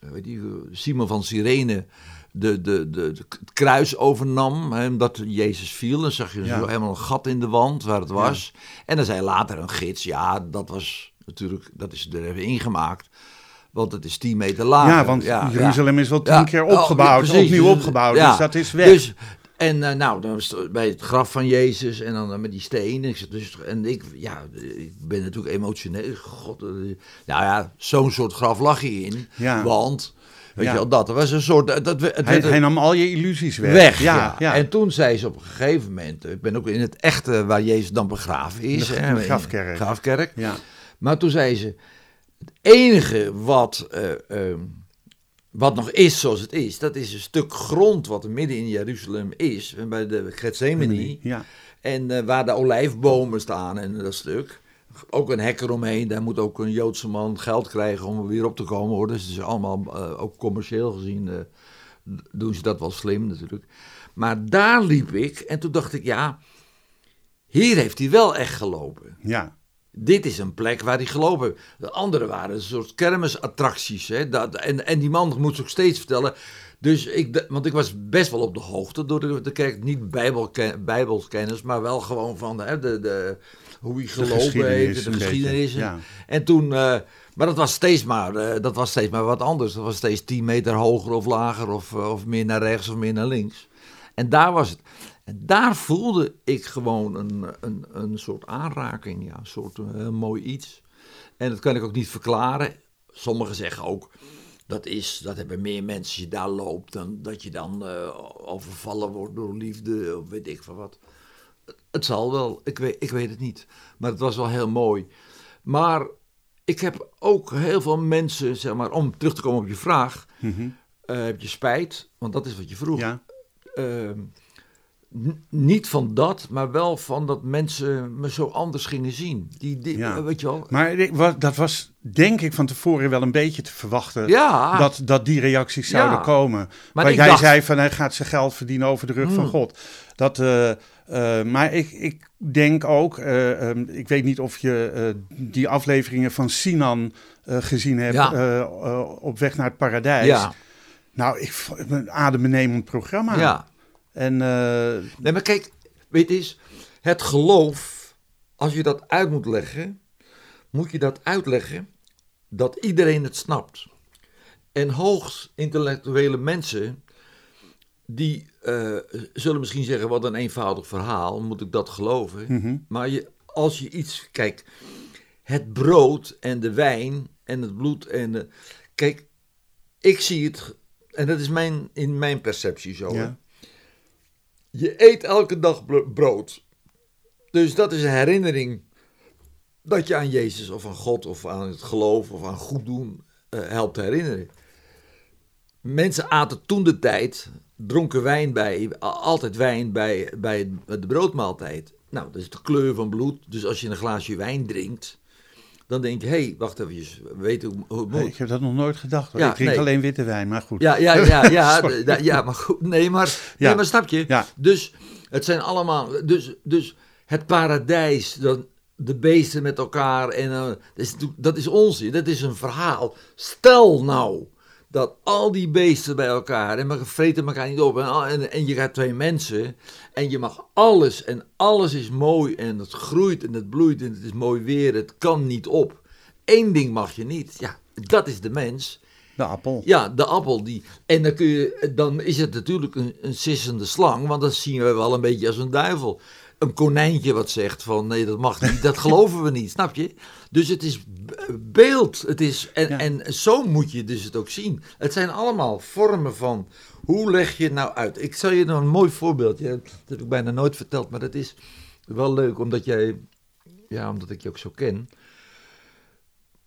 weet je, Simon van Cyrene de, de, de, het kruis overnam, hè, omdat Jezus viel. Dan zag je Ja. zo helemaal een gat in de wand waar het was. En dan zei later een gids, ja, dat was natuurlijk, dat is er even ingemaakt. Want het is 10 meter lager. ja, want ja, Jeruzalem is wel tien keer Oh, opgebouwd, precies. opnieuw opgebouwd, dus dat is weg. Dus En uh, nou, dan was het bij het graf van Jezus en dan met die stenen. Ik, dus, en ik, ja, ik ben natuurlijk emotioneel. God, uh, nou ja, zo'n soort graf lag je in. Ja. Want, weet Ja. je wel, dat was een soort... Dat, het Hij, nam al je illusies weg. weg. ja. En toen zei ze op een gegeven moment, ik ben ook in het echte waar Jezus dan begraven is. De- de grafkerk. grafkerk. ja. Maar toen zei ze, het enige wat, eh, ehm, wat nog is zoals het is, dat is een stuk grond wat er midden in Jeruzalem is, bij de Gethsemane. Ja. En eh, waar de olijfbomen staan en dat stuk. Ook een hek eromheen. Daar moet ook een Joodse man geld krijgen om er weer op te komen. Hoor. Dus het is allemaal, eh, ook commercieel gezien, eh, doen ze dat wel slim natuurlijk. Maar daar liep ik en toen dacht ik, ja, hier heeft hij wel echt gelopen. ja. Dit is een plek waar hij gelopen heeft. De andere waren een soort kermisattracties. Hè? Dat, en, en die man moest ook steeds vertellen. Dus ik, want ik was best wel op de hoogte door de, de kerk. Niet bijbelken, bijbelkennis, maar wel gewoon van hè, de, de, hoe hij gelopen heeft. De geschiedenis. ja. En toen, eh, maar dat was, steeds maar, eh, dat was steeds maar wat anders. Dat was steeds 10 meter hoger of lager. Of, eh, of meer naar rechts of meer naar links. En daar was het. En daar voelde ik gewoon een, een, een soort aanraking, ja, een soort eh, mooi iets. En dat kan ik ook niet verklaren. Sommigen zeggen ook, dat is, dat hebben meer mensen als je daar loopt, dan dat je dan eh, overvallen wordt door liefde, of weet ik van wat. Het zal wel, ik weet, ik weet het niet. Maar het was wel heel mooi. Maar ik heb ook heel veel mensen, zeg maar, om terug te komen op je vraag, Mhm. eh, heb je spijt, want dat is wat je vroeg. ja. Niet van dat, maar wel van dat mensen me zo anders gingen zien. Die, die Ja. weet je wel. Maar dat was denk ik van tevoren wel een beetje te verwachten. Ja, Dat, dat die reacties zouden komen. Maar jij dacht- zei van hij gaat zijn geld verdienen over de rug van Hmm. God. Dat, eh, eh, maar ik, ik denk ook, eh, ehm, ik weet niet of je die afleveringen van Sinan gezien hebt op weg naar het paradijs. ja, Nou, ik een adembenemend programma. ja. En eh, Nee, maar kijk, weet je eens, het geloof, als je dat uit moet leggen, moet je dat uitleggen dat iedereen het snapt. En hoogst intellectuele mensen, die eh, zullen misschien zeggen, wat een eenvoudig verhaal, moet ik dat geloven? mhm. Maar je, als je iets, kijk, het brood en de wijn en het bloed en de, kijk, ik zie het, en dat is mijn, in mijn perceptie zo. hè. Ja. Je eet elke dag bro- brood. Dus dat is een herinnering dat je aan Jezus of aan God of aan het geloof of aan goed doen eh, helpt herinneren. Mensen aten toen de tijd, dronken wijn bij, altijd wijn bij, bij de broodmaaltijd. Nou, dat is de kleur van bloed. Dus als je een glaasje wijn drinkt, dan denk je, hé, hey, wacht even, weet hoe, hoe het Nee, moet. ik heb dat nog nooit gedacht. hoor. Ja, ik drink nee. alleen witte wijn, maar goed. Ja, ja, ja, ja, ja, maar goed, nee, maar, Ja. nee, maar snap je? Ja. Dus het zijn allemaal, dus, dus het paradijs, dan de beesten met elkaar, en, eh, dat, is, dat is onzin, dat is een verhaal. Stel nou dat al die beesten bij elkaar, en we vreten elkaar niet op, en, en, en je gaat twee mensen, en je mag alles, en alles is mooi, en het groeit, en het bloeit, en het is mooi weer, het kan niet op. Eén ding mag je niet, ja, dat is de mens. De appel. Ja, de appel. Die, en dan, kun je, dan is het natuurlijk een, een sissende slang, want dat zien we wel een beetje als een duivel. Een konijntje wat zegt van nee, dat mag niet, dat geloven we niet, snap je? Dus het is beeld. Het is, en, Ja. en zo moet je dus het ook zien. Het zijn allemaal vormen van hoe leg je het nou uit? Ik zal je nog een mooi voorbeeldje, dat heb ik bijna nooit verteld, maar dat is wel leuk omdat jij, ja, omdat ik je ook zo ken.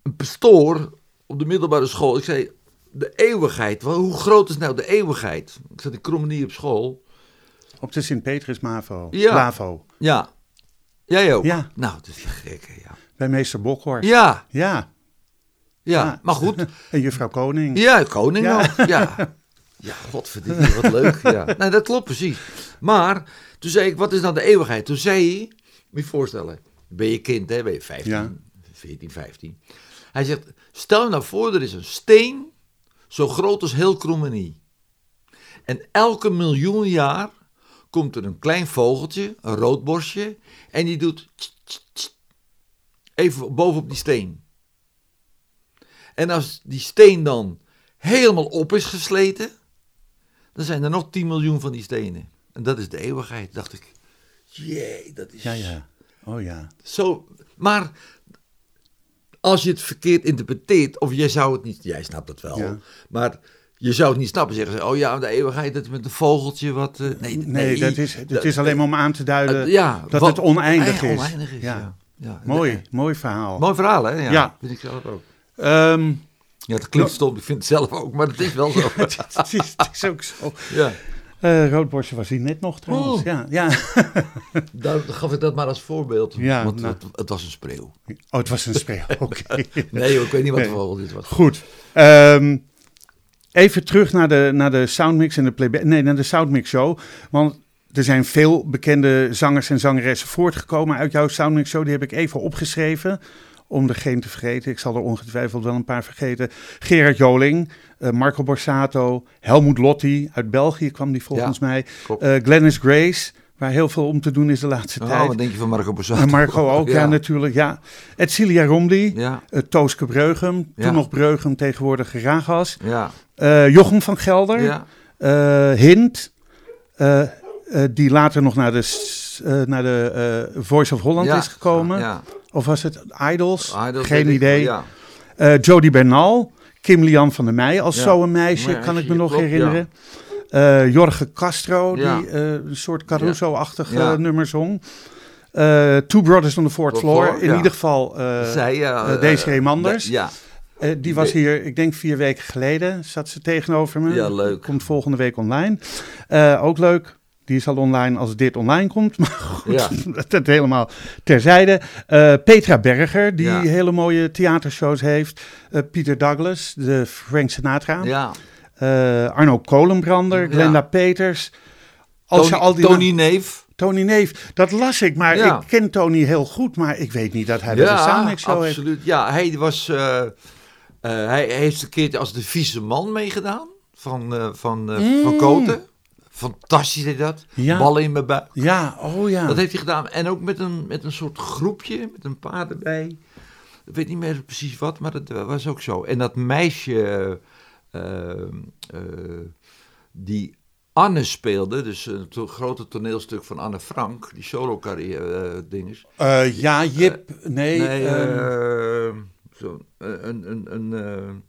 Een pastoor op de middelbare school, ik zei, de eeuwigheid. Wel, Hoe groot is nou de eeuwigheid? Ik zat in Krommenie op school. Op de Sint-Petrus Mavo. Ja. Lavo. Ja. Jij ook? Ja. Nou, dat is gek, hè, ja. Bij meester Bokhorst. Ja, Ja. ja. Ja. Maar goed. En juffrouw Koning. Ja, koning Ja. ook. Ja. Ja, godverdikke, wat leuk. Ja. Nee, dat klopt precies. Maar toen zei ik, wat is nou de eeuwigheid? Toen zei hij, moet je voorstellen, ben je kind, hè? Ben je 15, Ja. 14, 15. Hij zegt, stel je nou voor, er is een steen zo groot als heel Krommenie. En elke miljoen jaar komt er een klein vogeltje, een roodborstje, en die doet tst, tst, tst, even bovenop die steen. En als die steen dan helemaal op is gesleten, dan zijn er nog 10 miljoen van die stenen. En dat is de eeuwigheid, dacht ik. Jee, dat is Ja, ja. Oh ja. zo. Maar als je het verkeerd interpreteert, of jij zou het niet, jij snapt het wel, Ja. maar je zou het niet snappen. Zeggen ze, oh ja, de eeuwigheid, dat is met een vogeltje wat. eh, nee, Nee, dat is, het is alleen maar om aan te duiden eh, ja, dat wat- het oneindig is. oneindig is. Ja. Ja. Mooi, mooi verhaal. Mooi verhaal, hè? Ja, Ja. Vind ik zelf ook. Ehm, Ja, het klinkt stom, ik vind het zelf ook, maar het is wel zo. het, is, het is- ook zo. ja. Eh Roodborstje was hier net nog trouwens. Oh. Ja, ja. Daar gaf ik dat maar als voorbeeld. Ja, want nou. het, het was een spreeuw. Oh, het was een speel. Oké. Nee ik weet niet wat voor vogel dit was. Goed. Ehm, even terug naar de, naar de soundmix en de playback. Nee, naar de soundmix show. Want er zijn veel bekende zangers en zangeressen voortgekomen uit jouw soundmix show. Die heb ik even opgeschreven. Om geen te vergeten. Ik zal er ongetwijfeld wel een paar vergeten. Gerard Joling, eh, Marco Borsato, Helmoet Lotti. Uit België kwam die volgens mij. Eh, Glennis Grace, waar heel veel om te doen is de laatste Oh, tijd. wat denk je van Marco Borsato? En Marco ook, ja, natuurlijk. Ja. Etcilia Romdi, Ja, eh, Tooske Breugem, toen nog Breugem, tegenwoordig Ragas. ja, Eh, Jochem van Gelder, ja. eh, Hint, eh, eh, die later nog naar de, eh, naar de eh, Voice of Holland is gekomen. Ja. Of was het Idols? Geen idee. Ja. Eh, Jody Bernal, Kim Lian van der Meij als Ja. zo'n meisje, kan ik me nog klopt, herinneren. Eh, Jorge Castro, die eh, een soort Caruso-achtig Ja. eh, nummer zong. Two Brothers on the Fourth Floor. Floor, In ieder geval Zij, Desiree Manders. Ja, die was hier, ik denk vier weken geleden, zat ze tegenover me. Ja, leuk. Komt volgende week online. Ook leuk. Die is al online als dit online komt. Maar goed, Ja. dat helemaal terzijde. Eh, Petra Berger, die Ja. hele mooie theatershows heeft. Eh, Pieter Douglas, de Frank Sinatra. ja. Eh, Arno Kolenbrander. Glenda Peters. Als Tony, je al die Tony Neef. Tony Neef, dat las ik, maar ik ken Tony heel goed. Maar ik weet niet dat hij bij de Soundmix Show heeft. absoluut. Ja, hij was... hij heeft een keer als de vieze man meegedaan. Van, van, van Koten. Fantastisch deed dat. Ja. Ballen in mijn buik. Ja, oh ja. Dat heeft hij gedaan. En ook met een, met een soort groepje, met een paar erbij. Ik weet niet meer precies wat, maar dat was ook zo. En dat meisje eh, eh, die Anne speelde, dus een to- grote toneelstuk van Anne Frank, die solo carrière dinges. Eh, ja, Jip, nee. Nee, ehm, eh, zo, een, een, een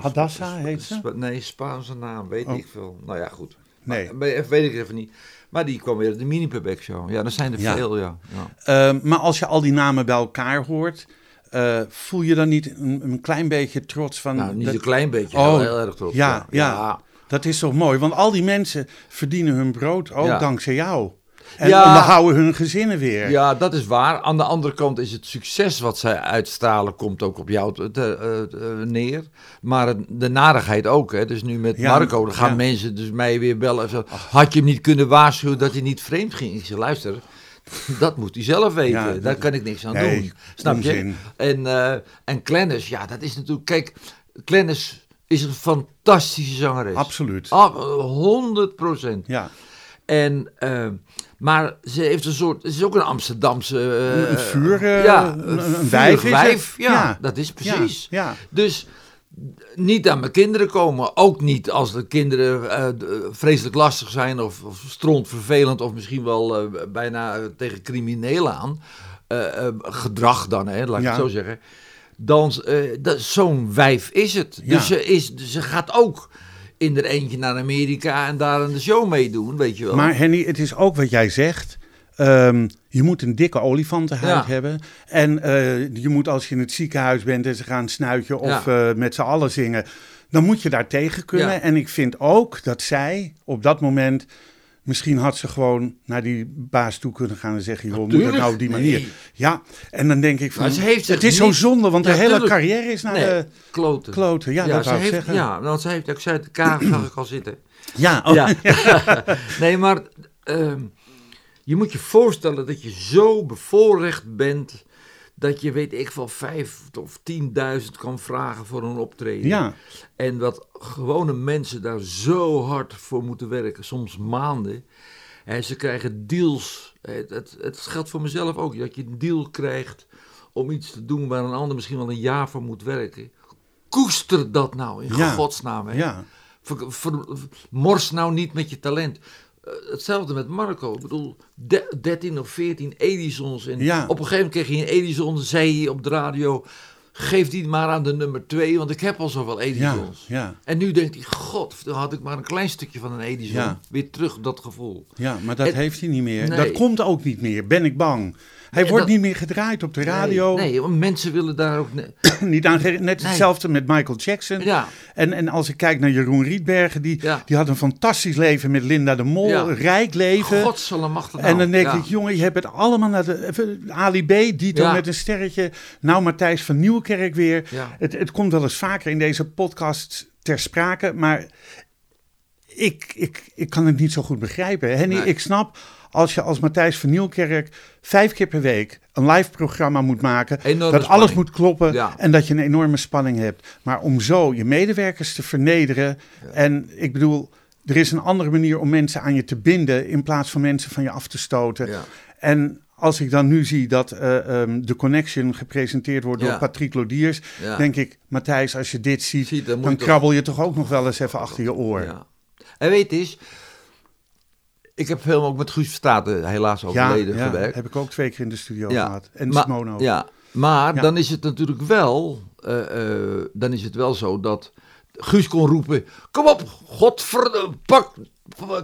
Hadassa heet ze? Nee, Spaanse naam, weet Oh. ik veel. Nou ja, goed. Nee. Maar, even- weet ik even niet. Maar die kwam weer de mini-playback show. Ja, er zijn er Ja. veel, ja. ja. Ehm, maar als je al die namen bij elkaar hoort, eh, voel je dan niet een, een klein beetje trots van. Nou, niet dat, een klein beetje, Oh, heel, heel erg trots. ja, ja. dat is toch mooi? Want al die mensen verdienen hun brood ook Ja. dankzij jou. En Ja. onderhouden hun gezinnen weer. Ja, dat is waar. Aan de andere kant is het succes wat zij uitstralen, komt ook op jou te- te- eh, eh, neer. Maar de narigheid ook. Hè. Dus nu met Ja, Marco, dan gaan ja. mensen dus mij weer bellen. en zo, Had je hem niet kunnen waarschuwen dat hij niet vreemd ging? Ik zeg, luister, dat moet hij zelf weten. Ja, Daar kan ik niks aan Nee, doen. Snap onzin. je? En, eh en Clennis, ja, dat is natuurlijk... Kijk, Clennis is een fantastische zangeres. Absoluut. Ah, 100 procent. Ja. En, eh, maar ze heeft een soort, het is ook een Amsterdamse... Een- een vuur, eh, ja, een- een, wijf ja, Ja. dat is precies. Ja, ja. Dus niet aan mijn kinderen komen, ook niet als de kinderen vreselijk lastig zijn of, of stront vervelend of misschien wel bijna tegen criminelen aan. Gedrag dan, hè, laat ik het zo zeggen. Dan, zo'n wijf is het. Ja. Dus ze, is, ze gaat ook in er eentje naar Amerika en daar aan de show meedoen, weet je wel. Maar Henny, het is ook wat jij zegt. Ehm, je moet een dikke olifantenhuid Ja. hebben. En eh, je moet als je in het ziekenhuis bent en ze gaan snuitje of eh, met z'n allen zingen. Dan moet je daar tegen kunnen. Ja. En ik vind ook dat zij op dat moment. Misschien had ze gewoon naar die baas toe kunnen gaan en zeggen: joh, moet dat nou op die manier? Nee. Ja, en dan denk ik van. Heeft het is zo niet- zonde, want de hele carrière is naar nee, de kloten. kloten. Ja, dat ze wou ik heeft, zeggen. Ja, want ze heeft, ik de kaart zag ik al zitten. Ja, oh, Ja. nee, maar ehm, je moet je voorstellen dat je zo bevoorrecht bent dat je, weet ik wel, vijf of tienduizend kan vragen voor een optreden. ja. En dat gewone mensen daar zo hard voor moeten werken, soms maanden. En ze krijgen deals. Het, het, het geldt voor mezelf ook, dat je een deal krijgt om iets te doen waar een ander misschien wel een jaar voor moet werken. Koester dat nou in Ja. godsnaam. Hè? ja. Ver- ver- mors nou niet met je talent. Eh, hetzelfde met Marco. Ik bedoel, de- 13 of 14 Edisons. En Ja. op een gegeven moment kreeg hij een Edison. zei hij op de radio, geef die maar aan de nummer 2, want ik heb al zoveel Ja, Edisons. ja, En nu denkt hij, god, dan had ik maar een klein stukje van een Edison. Ja. Weer terug, dat gevoel. ja, maar dat En- heeft hij niet meer. Nee. Dat komt ook niet meer, ben ik bang. Hij wordt dat- niet meer gedraaid op de radio. Nee, nee, want mensen willen daar ook... Niet aan, net Nee. hetzelfde met Michael Jackson. Ja, En, en als ik kijk naar Jeroen Rietbergen, die, Ja. die had een fantastisch leven met Linda de Mol. Ja. Rijk leven. godsallemachtig en dan denk ik, jongen, je hebt het allemaal naar de... Ali B, Dito met een sterretje. Nou, Matthijs van Nieuwkerk weer. Ja. Het, het komt wel eens vaker in deze podcast ter sprake, maar ik, ik, ik kan het niet zo goed begrijpen. Henny, Nee. ik snap als je als Matthijs van Nieuwkerk vijf keer per week een live programma moet maken, Enorme dat alles moet kloppen Ja. en dat je een enorme spanning hebt. Maar om zo je medewerkers te vernederen, en ik bedoel, er is een andere manier om mensen aan je te binden in plaats van mensen van je af te stoten. Ja. En als ik dan nu zie dat eh, ehm, de Connection gepresenteerd wordt door. Patrick Lodiers, Ja. denk ik, Matthijs, als je dit ziet, dan moet dan je toch- krabbel je toch ook nog wel eens even achter je oor. Ja. En weet eens, ik heb veel ook met Guus Verstaten, helaas overleden, ja, gewerkt. heb ik ook twee keer in de studio Ja, gehad. En maar, Simono. Ja, maar Ja. dan is het natuurlijk wel, eh, eh, dan is het wel zo dat Guus kon roepen, kom op, godverdomme, pak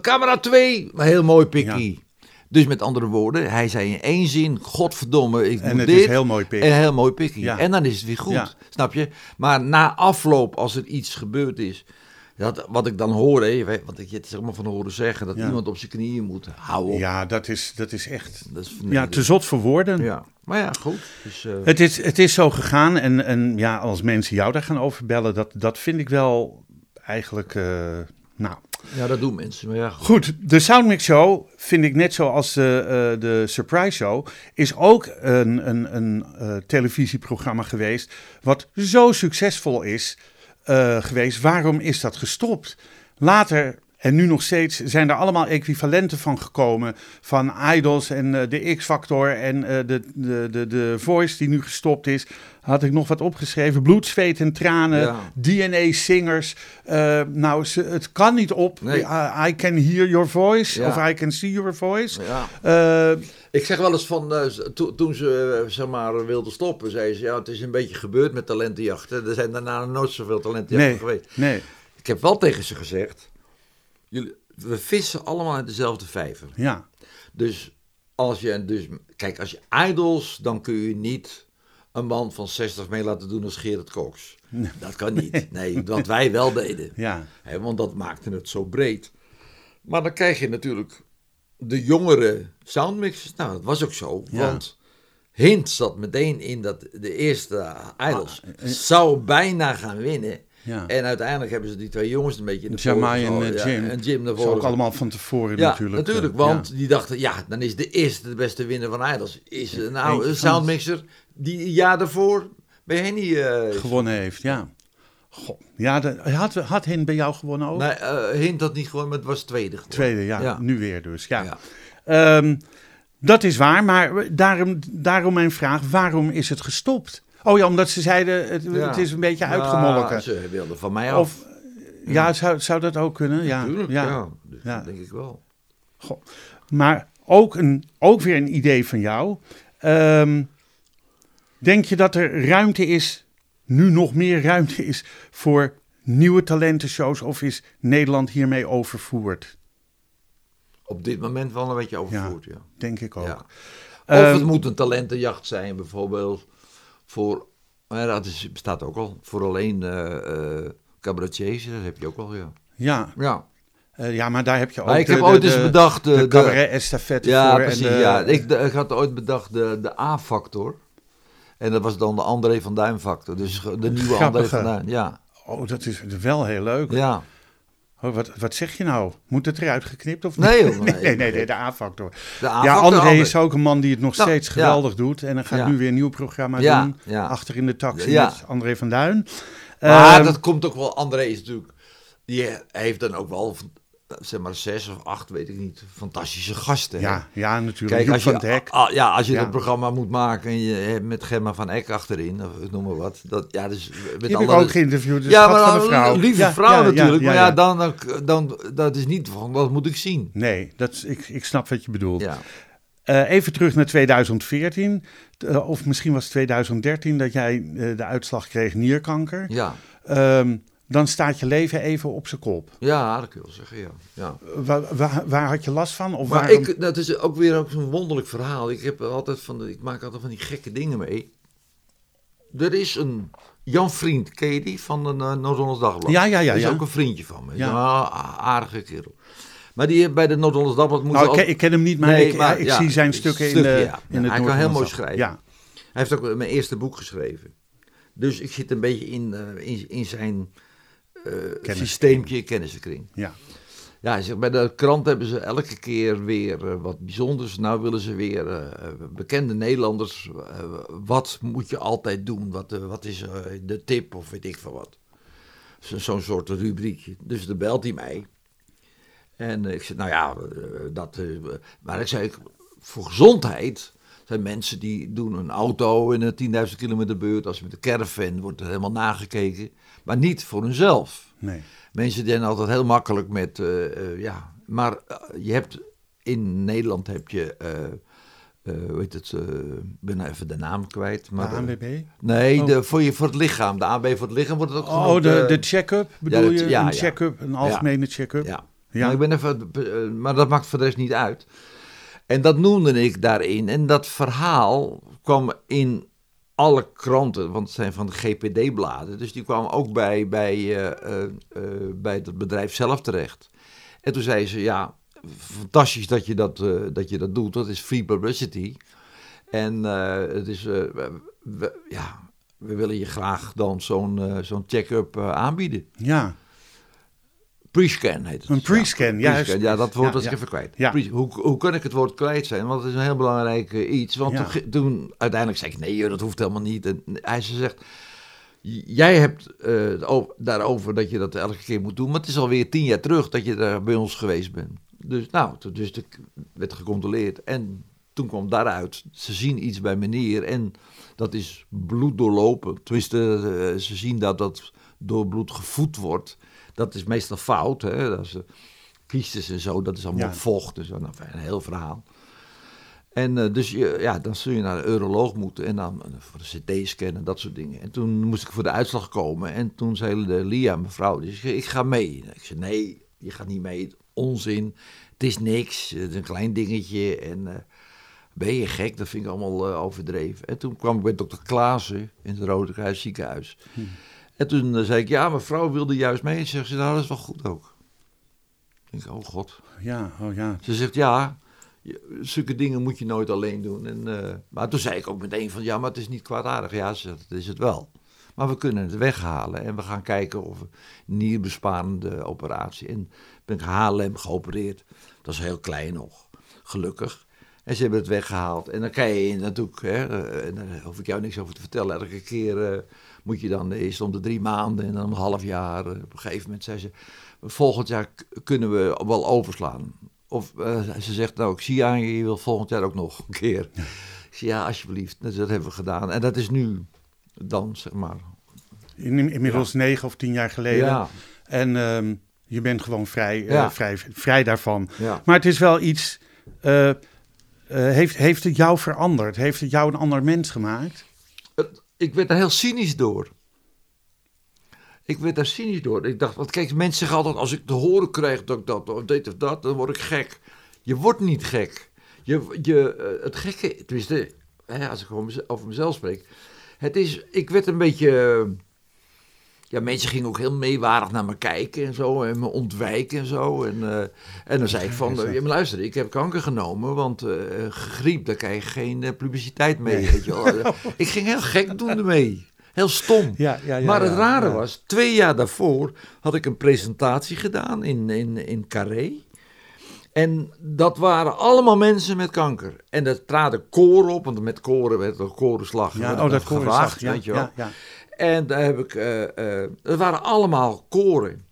camera 2, maar heel mooi pikkie. Dus met andere woorden, hij zei in één zin, godverdomme, ik En moet het dit. is heel mooi pik. En heel mooi pikkie. Ja. En dan is het weer goed, Ja. snap je? Maar na afloop, als er iets gebeurd is, dat, wat ik dan hoor, hè, want ik het allemaal van horen zeggen, dat Ja. iemand op zijn knieën moet. Hou op. Ja, dat is, dat is echt Dat is ja, te zot voor woorden. ja. Maar ja, goed. Dus, eh, Het is, het is zo gegaan en, en ja, als mensen jou daar gaan over bellen, dat, dat vind ik wel eigenlijk, eh, nou... ja, dat doen mensen. Maar ja, goed. Goed, de Soundmix Show vind ik net zoals de, eh, de Surprise Show, is ook een, een, een televisieprogramma geweest wat zo succesvol is eh, geweest. Waarom is dat gestopt? Later en nu nog steeds zijn er allemaal equivalenten van gekomen. Van Idols en eh, de X-Factor en eh, de, de, de, de Voice die nu gestopt is. Had ik nog wat opgeschreven. Bloed, zweet en tranen. Ja. DNA-singers. Nou, ze, het kan niet op. Nee. I, I can hear your voice. Ja. Of I can see your voice. Ja. Ik zeg wel eens van, eh, to- toen ze eh, zeg maar wilden stoppen, zei ze, ja, het is een beetje gebeurd met talentenjachten. Er zijn daarna nooit zoveel talentenjachten nee, geweest. nee. Ik heb wel tegen ze gezegd, jullie, we vissen allemaal uit dezelfde vijver. Ja. Dus als je, dus, kijk, als je idols, dan kun je niet een man van 60 mee laten doen als Gerrit Cox. Dat kan niet. Nee, wat wij wel deden. Ja. Want dat maakte het zo breed. Maar dan krijg je natuurlijk de jongere soundmixers. Nou, dat was ook zo. Want Hint zat meteen in dat de eerste Idols Ah, eh, zou bijna gaan winnen. Ja. En uiteindelijk hebben ze die twee jongens een beetje in de Jamai en eh, Jim. Ja, en Jim voren ook allemaal van tevoren ja, natuurlijk. natuurlijk. eh, want ja. die dachten, ja, dan is de eerste de beste winnaar van Idols. Is een oude soundmixer die een jaar daarvoor bij Henny... eh, gewonnen heeft, ja. Goh. Ja, de, had, had Hen bij jou gewonnen ook? Nee, eh, Hint had niet gewonnen, maar het was tweede geworden. Tweede, ja, Ja. Nu weer dus, ja. Ja. Ehm, dat is waar, maar daarom, daarom mijn vraag, waarom is het gestopt? Oh ja, omdat ze zeiden, het, Ja. het is een beetje Ja, uitgemolken. ze wilden van mij af. of, ja, zou, zou dat ook kunnen? Ja, ja. ja. Dus dat denk ik wel. Goh. Maar ook, een, ook weer een idee van jou. Ehm, denk je dat er ruimte is, nu nog meer ruimte is voor nieuwe talentenshows? Of is Nederland hiermee overvoerd? Op dit moment wel een beetje overvoerd, ja. Denk ik ook. ja. Of Ehm, het moet een talentenjacht zijn, bijvoorbeeld voor... Maar dat is, bestaat ook al. Voor alleen eh cabaretiers, dat heb je ook al, ja. ja, Ja, eh, ja, maar daar heb je ook maar ik de, heb ooit de, eens bedacht... de, De, de- cabaret-estafette ja, voor. precies, en de, ja. Ik, ik had ooit bedacht de, de A-factor. En dat was dan de André van Duin factor. Dus de nieuwe André van Duin, ja. Oh, dat is wel heel leuk. Ja, Oh, wat, wat zeg je nou? Moet het eruit geknipt of Nee, niet? joh, nee, nee, nee, de A-factor. Ja. André André. is ook een man die het nog Nou, steeds ja. geweldig doet. En dan gaat Ja. nu weer een nieuw programma Ja, doen. Achter in de taxi met André van Duin. Maar Ehm, dat komt ook wel. André is natuurlijk. Die heeft dan ook wel zeg maar zes of acht, weet ik niet, fantastische gasten. hè. Ja, ja natuurlijk. Kijk, als van je, Hek. ja, als je Ja. dat programma moet maken en je hebt met Gemma van Eck achterin, of noem maar wat. Dat, ja, dus met Die heb ik ook geïnterviewd. De ja, maar van de vrouw. een lieve Ja, vrouw natuurlijk. maar ja. Dan, dan, dan, dat is niet van, dat moet ik zien. Nee, dat is, ik, ik snap wat je bedoelt. Ja. Eh, even terug naar 2014, eh, of misschien was het 2013 dat jij eh, de uitslag kreeg nierkanker. Ja. Ehm, dan staat je leven even op zijn kop. ja, dat kun je wel zeggen, ja. ja. Waar, waar, waar had je last van? Of Maar waarom- ik, dat is ook weer ook zo'n wonderlijk verhaal. Ik, heb altijd van de, ik maak altijd van die gekke dingen mee. Er is een Jan Vriend, ken je die? Van de uh, Noord-Hollands Dagblad. Ja, ja, ja, Dat is ja. ook een vriendje van me. Ja. Aardige kerel. Maar die bij de Noord-Hollands Dagblad moet nou, ik, ook... ken, ik ken hem niet, maar Nee, ik, maar ik ja, zie zijn stukken in, de, ja. in het Hij kan heel mooi schrijven. Ja, Hij heeft ook mijn eerste boek geschreven. Dus ik zit een beetje in, eh, in, in zijn eh systeempje, kennissenkring. ja. Ja, hij zegt, bij de krant hebben ze elke keer weer eh, wat bijzonders. Nou willen ze weer eh, bekende Nederlanders. wat moet je altijd doen? Wat, wat is de tip of weet ik veel wat? Zo- Zo'n soort rubriekje. Dus dan belt hij mij. En ik zeg, nou ja, dat... maar ik zei, voor gezondheid zijn mensen die doen een auto in een 10.000 kilometer beurt. Als je met een caravan wordt er helemaal nagekeken. Maar niet voor hunzelf. Nee. Mensen zijn altijd heel makkelijk met, eh, eh, ja, maar eh, je hebt, in Nederland heb je, eh eh, hoe heet het, ik ben nou even de naam kwijt. De Maar, eh, ANWB? nee, Oh. de, voor, je, voor het lichaam, de AB voor het lichaam wordt het ook Oh, genoemd, de, eh, de check-up bedoel dat- je? ja, een check-up, een algemene check-up? Ja. Ja. Maar, ik ben even, maar dat maakt voor de rest niet uit. En dat noemde ik daarin. En dat verhaal kwam in alle kranten, want het zijn van de GPD-bladen. Dus die kwamen ook bij, bij, eh, eh, eh, bij het bedrijf zelf terecht. En toen zei ze, ja, fantastisch dat je dat, dat, je dat doet. Dat is free publicity. En het is, we- ja, we willen je graag dan zo'n zo'n check-up aanbieden. Ja. Pre-scan heet het. Een pre-scan, ja, Ja, dat woord ja, was ik ja. even kwijt. Ja. Hoe, hoe kan ik het woord kwijt zijn? Want het is een heel belangrijk eh, iets. Want toen, uiteindelijk zei ik, nee joh, dat hoeft helemaal niet. En hij ze zegt, jij hebt eh, daarover dat je dat elke keer moet doen. Maar het is alweer tien jaar terug dat je daar bij ons geweest bent. Dus nou, toen dus werd gecontroleerd. En toen kwam daaruit, ze zien iets bij meneer en dat is bloed doorlopen. Tenminste, eh, ze zien dat dat door bloed gevoed wordt. Dat is meestal fout. Hè? Dat is, eh, kiestes en zo, dat is allemaal Ja. vocht. Dus nou, een heel verhaal. En eh, dus je- ja, dan zul je naar een uroloog moeten en dan eh, voor de CT-scan en dat soort dingen. En toen moest ik voor de uitslag komen en toen zei de Lia, mevrouw, dus ik, ik ga mee. Ik zei, nee, je gaat niet mee, onzin, het is niks, het is een klein dingetje en eh, ben je gek, dat vind ik allemaal eh, overdreven. En toen kwam ik bij dokter Klaassen in het Rode Kruis ziekenhuis. En toen eh, zei ik, ja, mevrouw wilde juist mee. En zegt ze, nou, dat is wel goed ook. Ik denk, oh god. Ja, oh ja. Ze zegt, ja, zulke dingen moet je nooit alleen doen. En, eh, maar toen zei ik ook meteen van, ja, maar het is niet kwaadaardig. Ja, ze zegt, dat is het wel. Maar we kunnen het weghalen en we gaan kijken of een nierbesparende operatie. En ben ik HLM geopereerd. Dat is heel klein nog, gelukkig. En ze hebben het weggehaald. En dan kan je natuurlijk, hè, eh, en daar hoef ik jou niks over te vertellen. Elke keer moet je dan eerst om de drie maanden en dan om een half jaar. eh, op een gegeven moment zei ze, volgend jaar kunnen we wel overslaan. Of eh, ze zegt, nou, ik zie aan je, je wil volgend jaar ook nog een keer. Ja, alsjeblieft. Dus dat hebben we gedaan. En dat is nu dan, zeg maar. In, inmiddels negen of tien jaar geleden. Ja, En ehm, je bent gewoon vrij, eh, Ja. vrij, vrij daarvan. Maar het is wel iets. heeft, heeft het jou veranderd? Heeft het jou een ander mens gemaakt? Ik werd er heel cynisch door. Ik werd daar cynisch door. Ik dacht, want kijk, mensen zeggen altijd, als ik te horen krijg dat ik dat of dit of dat, dan word ik gek. Je wordt niet gek. Je, je, eh, het gekke, tenminste, hè, als ik over mezelf spreek, het is, ik werd een beetje, eh, ja, mensen gingen ook heel meewarig naar me kijken en zo, en me ontwijken en zo. En, eh, en dan zei ik van, ja, maar luister, ik heb kanker genomen, want eh, griep, daar krijg je geen eh, publiciteit mee, Nee. weet je wel. ik ging heel gek doen ermee. Heel stom. Ja, ja, ja. maar het rare was, twee jaar daarvoor had ik een presentatie gedaan in, in, in Carré. En dat waren allemaal mensen met kanker. En er traden koren op, want met koren werd er korenslag Ja, oh, dat gevraagd, Ja, weet je wel. En daar heb ik, het waren allemaal koren.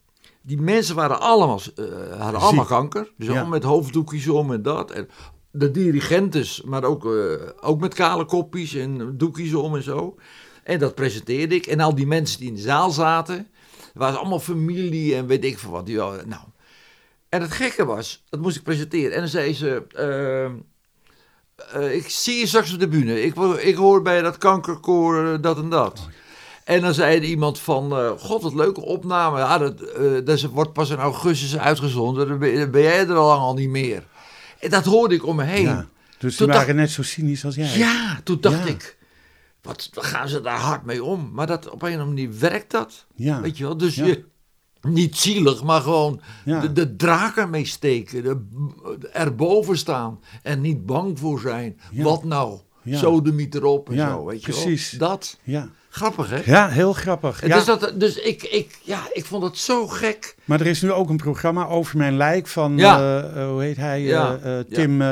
Die mensen waren allemaal, eh, hadden allemaal kanker. Dus Ja. allemaal met hoofddoekjes om en dat. En de dirigentes, maar ook, ook met kale kopjes en doekjes om en zo. En dat presenteerde ik. En al die mensen die in de zaal zaten, waren allemaal familie en weet ik veel wat. Die, nou. En het gekke was, dat moest ik presenteren. En dan zei ze, ik zie je straks op de bühne. Ik, ik hoor bij dat kankerkoor dat en dat. En dan zei er iemand van, eh, god wat leuke opname. Ja, dat, eh, dat is- wordt pas in augustus uitgezonden. Dan ben, dan ben jij er al lang al niet meer. En dat hoorde ik om me heen. Ja. Dus die waren dacht- net zo cynisch als jij. Ja, toen dacht Ja. ik, wat gaan ze daar hard mee om? Maar dat, op een of andere manier werkt dat. Ja. Weet je wel? Dus je, niet zielig, maar gewoon de, de draak ermee steken. De, erboven staan en niet bang voor zijn. Wat nou? Zo de miet erop en zo. Weet je precies. wel? Dat. Ja. Grappig, hè? ja, heel grappig. Ja. Dus, dat, dus ik, ik, ja, ik vond het zo gek. Maar er is nu ook een programma over mijn lijk van, Ja. eh, eh, hoe heet hij, Ja. Eh, Tim,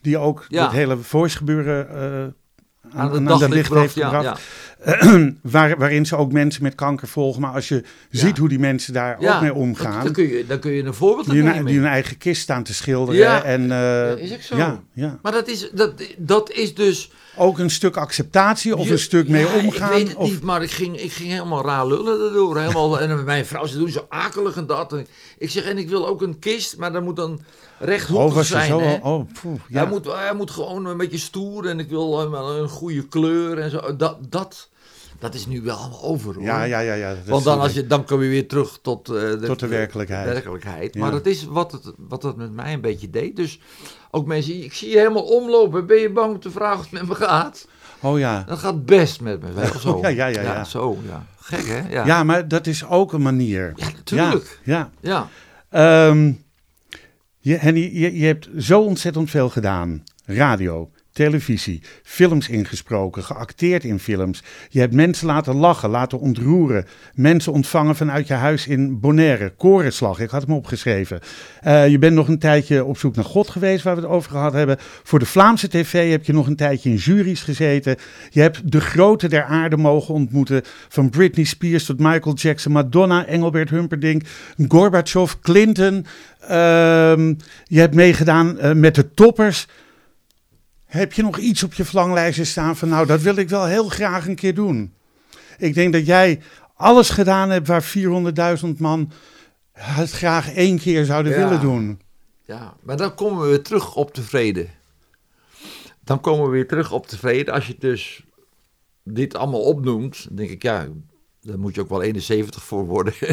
die ook het hele voice gebeuren eh, aan, Aan aan, het licht heeft ja, gebracht. Waar, waarin ze ook mensen met kanker volgen. Maar als je ziet hoe die mensen daar ook mee dat- omgaan. Dan kun je, dan kun je een voorbeeld Die hun, die hun eigen kist staan te schilderen. Ja. En, is ook zo. Ja, ja. Maar dat is, dat, dat is dus... Ook een stuk acceptatie of Je- een stuk mee ja, omgaan. Ik weet het of, niet, maar ik ging, ik ging helemaal raar lullen daardoor. Helemaal, en mijn vrouw, ze doen zo akelig en dat. En ik zeg, en ik wil ook een kist, maar dat moet dan rechthoekig oh, zijn. zo hè. al- Oh, poeh, ja. hij, moet, hij moet gewoon een beetje stoer en ik wil helemaal een goede kleur en zo. Dat, dat, dat is nu wel allemaal over hoor. ja, ja, ja, ja. Want dan, als je, dan kom je weer terug tot, eh, de, Tot de werkelijkheid. werkelijkheid. Ja. Maar dat is wat, het, wat dat met mij een beetje deed. Dus ook mensen, ik zie je helemaal omlopen. Ben je bang om te vragen of het met me gaat? Oh ja. Dat gaat best met me. Wel zo. Ja, ja, ja, ja. Zo, ja. Gek hè? Ja, Ja, maar dat is ook een manier. Ja, natuurlijk. Ja. Ja. ja. Ehm, je, Henny, je, je hebt zo ontzettend veel gedaan. Radio, televisie, films ingesproken, geacteerd in films. Je hebt mensen laten lachen, laten ontroeren. Mensen ontvangen vanuit je huis in Bonaire. Korenslag, ik had hem opgeschreven. Eh, je bent nog een tijdje op zoek naar God geweest, waar we het over gehad hebben. Voor de Vlaamse tv heb je nog een tijdje in juries gezeten. Je hebt de grote der aarde mogen ontmoeten. Van Britney Spears tot Michael Jackson, Madonna, Engelbert Humperdinck, Gorbachev, Clinton. Ehm, je hebt meegedaan eh, met de toppers. Heb je nog iets op je verlanglijstje staan van nou, dat wil ik wel heel graag een keer doen? Ik denk dat jij alles gedaan hebt waar 400.000 man het graag één keer zouden Ja. willen doen. ja, maar dan komen we weer terug op tevreden. Dan komen we weer terug op tevreden. Als je dus dit allemaal opnoemt, dan denk ik, ja, daar moet je ook wel 71 voor worden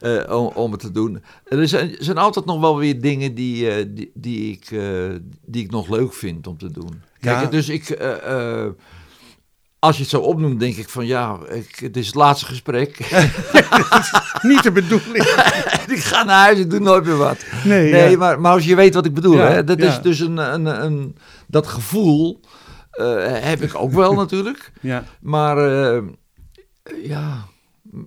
eh, om, om het te doen. Er zijn, zijn altijd nog wel weer dingen die, eh, die, die, ik, eh, die ik nog leuk vind om te doen. Kijk, Ja. dus ik, als je het zo opnoemt, denk ik van ja, ik, het is het laatste gesprek. Niet de bedoeling. ik ga naar huis en doe nooit meer wat. Nee, Nee, ja. maar, maar als je weet wat ik bedoel, Ja, hè, dat is dus een, een, een, dat gevoel heb ik ook wel natuurlijk. Ja. Maar ja,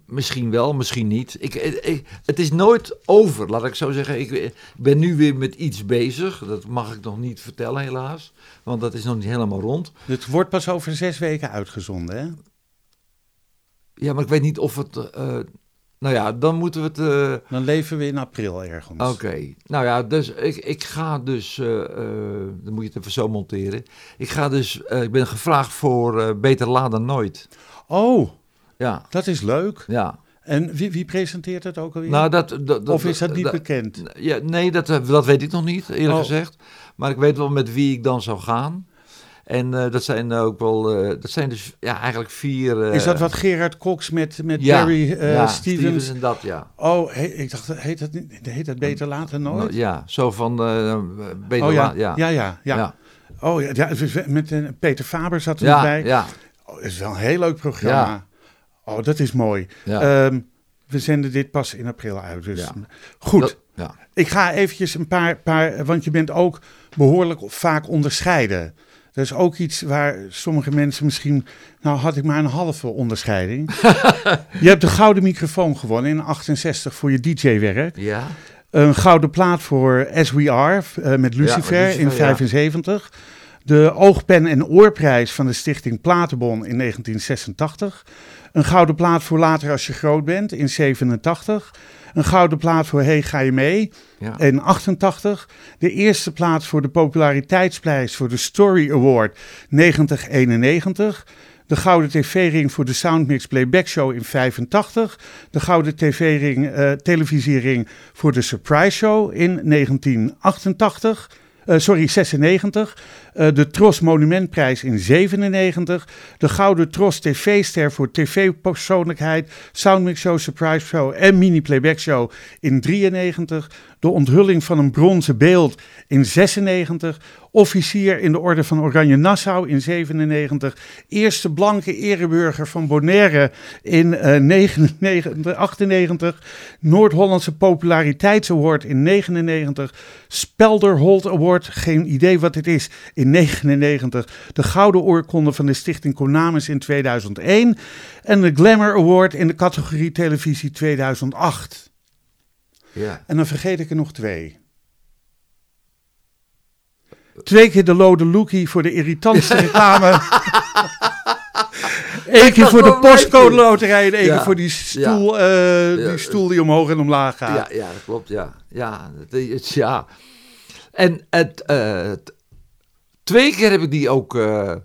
misschien wel, misschien niet. Ik, ik, het is nooit over, laat ik zo zeggen. Ik, ik ben nu weer met iets bezig. Dat mag ik nog niet vertellen helaas. Want dat is nog niet helemaal rond. Het wordt pas over zes weken uitgezonden, hè? Ja, maar ik weet niet of het... eh, nou ja, dan moeten we het... eh, Dan leven we in april ergens. Oké, nou ja, dus ik, ik ga dus, eh, eh, dan moet je het even zo monteren. Ik ga dus, eh, ik ben gevraagd voor eh, Beter Laat dan Nooit. Oh, Ja, dat is leuk. ja. En wie, wie presenteert het ook alweer? Nou, dat, dat, dat- of is dat niet bekend? Ja, nee, dat, eh, dat weet ik nog niet, eerlijk Oh. gezegd. Maar ik weet wel met wie ik dan zou gaan. En eh, dat zijn ook wel, eh, dat zijn dus ja, eigenlijk vier... is dat wat Gerard Cox met, met ja, Barry ja, Stevens? en dat, ja. Oh, he- ik dacht, heet dat, niet- heet dat beter later nooit? Ja, zo van Beter oh ja. Ja. ja, ja, ja. Oh ja, ja, met Peter Faber zat er Ja, bij. ja, Oh, dat is wel een heel leuk programma. Oh, dat is mooi. ja. Ehm, we zenden dit pas in april uit. Dus Ja. goed. Dat- ja. Ik ga eventjes een paar, paar, want je bent ook behoorlijk vaak onderscheiden. Dat is ook iets waar sommige mensen misschien, nou had ik maar een halve onderscheiding. je hebt de gouden microfoon gewonnen in 68 voor je DJ-werk. ja. Een gouden plaat voor As We Are eh, met Lucifer Lucifer, in ja. 75. De Oogpen en Oorprijs van de Stichting Platenbon in 1986. Een gouden plaat voor later als je groot bent in 87. Een gouden plaat voor Hey Ga Je Mee Ja. in 88. De eerste plaat voor de populariteitsprijs voor de Story Award 9091. De Gouden TV-ring voor de Soundmix Playback Show in 85. De Gouden TV-ring, eh, televisiering voor de Surprise Show in 1988. Eh, sorry, 96. Eh, de Tros Monumentprijs in 97. De Gouden Tros TV-ster voor TV-persoonlijkheid, Soundmix Show, Surprise Show en Mini Playback Show in 93. De onthulling van een bronzen beeld in 96. Officier in de Orde van Oranje Nassau in 97. Eerste blanke ereburger van Bonaire in eh 99, 98. Noord-Hollandse Populariteitsaward in 99. Spelderholt Award, geen idee wat het is, in 99. De Gouden Oorkonde van de Stichting Konamis in 2001. En de Glamour Award in de categorie televisie 2008. Ja. En dan vergeet ik er nog twee. Twee keer de Lode Lookie voor de irritantste reclame. Eén keer voor de postcode loterij en één Ja. keer voor die stoel, eh, die stoel die omhoog en omlaag gaat. Ja, ja, dat klopt, ja. Ja, het ja. En het, eh, twee keer heb ik die ook eh,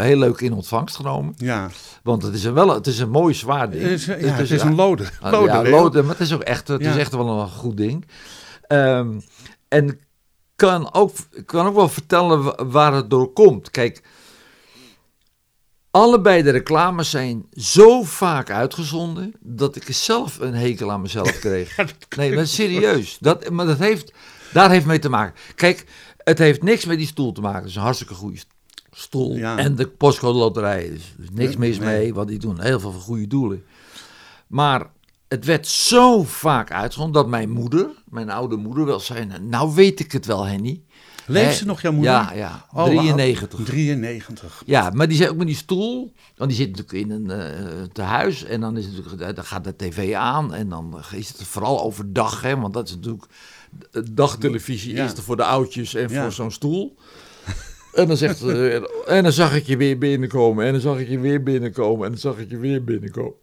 heel leuk in ontvangst genomen. Ja, Want het is een, wel, het is een mooi zwaar ding. het is, ja, het is een lode. Ah, lode loden, maar het is ook echt, het is echt wel een goed ding. Ehm, en kan ook, ik kan ook wel vertellen wa- waar het door komt. Kijk, allebei de reclames zijn zo vaak uitgezonden dat ik zelf een hekel aan mezelf kreeg. nee, maar serieus. Dat, maar dat heeft, daar heeft mee te maken. Kijk, het heeft niks met die stoel te maken. Het is een hartstikke goede stoel. Ja. En de postcode loterij. Dus is niks mis mee, want die doen heel veel goede doelen. Maar het werd zo vaak uitgezonden dat mijn moeder, mijn oude moeder, wel zei: Nou weet ik het wel, Henny. Leeft ze nog, jouw moeder? Ja, ja. Oh, 93. 93. Ja, maar die zei ook met die stoel. Want die zit natuurlijk in een eh tehuis. En dan, is het natuurlijk, dan gaat de tv aan. En dan is het vooral overdag. Hè, want dat is natuurlijk. eh, Dagtelevisie Ja. is er voor de oudjes en Ja. voor zo'n stoel. En dan zegt ze, en dan zag ik je weer binnenkomen. En dan zag ik je weer binnenkomen. En dan zag ik je weer binnenkomen.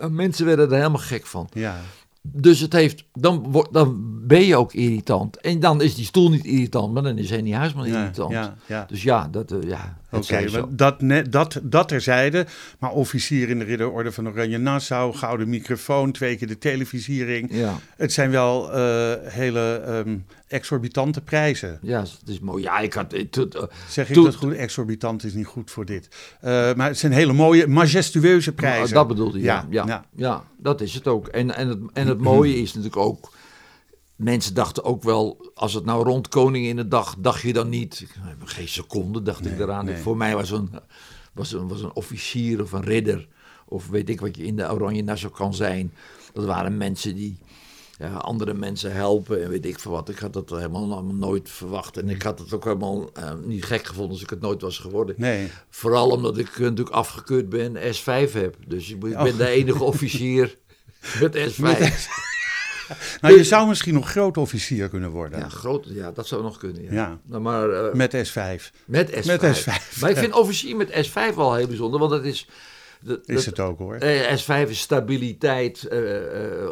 En mensen werden er helemaal gek van. Ja. Dus het heeft, dan, wordt- dan ben je ook irritant. En dan is die stoel niet irritant, maar dan is Henny Huisman irritant. ja, ja. Dus ja, dat, eh, ja, Oké, maar dat, dat, dat terzijde. Maar officier in de Ridderorde van Oranje Nassau, gouden microfoon, twee keer de televisiering. Ja, Het zijn wel eh, hele ehm, exorbitante prijzen. ja, het is mooi. Ja, ik had... Eh, Zeg ik dat goed? Exorbitant is niet goed voor dit. Eh, maar het zijn hele mooie, majestueuze prijzen. dat bedoelde je. Ja, Ja, ja, ja. ja. dat is het ook. En, en, het, en het mooie is natuurlijk ook... Mensen dachten ook wel, als het nou rond Koning in de dag, dacht je dan niet... Geen seconde dacht ik eraan. nee. Voor mij was een, was, een, was een officier of een ridder... of weet ik wat je in de Oranje Nassau kan zijn. Dat waren mensen die ja, andere mensen helpen en weet ik veel wat. Ik had dat helemaal, nooit verwacht. En ik had het ook helemaal eh, niet gek gevonden als ik het nooit was geworden. Nee. Vooral omdat ik eh, natuurlijk afgekeurd ben, S5 heb. Dus ik ben Oh. de enige officier met S5. Nou, je zou misschien nog groot officier kunnen worden. Ja, groot, ja, dat zou nog kunnen. Ja. Ja. Nou, maar eh, Met S5. met, S5. met S5. Maar ik vind officier met S5 wel heel bijzonder, want dat is... Dat, Is het ook hoor. eh, S5 is stabiliteit.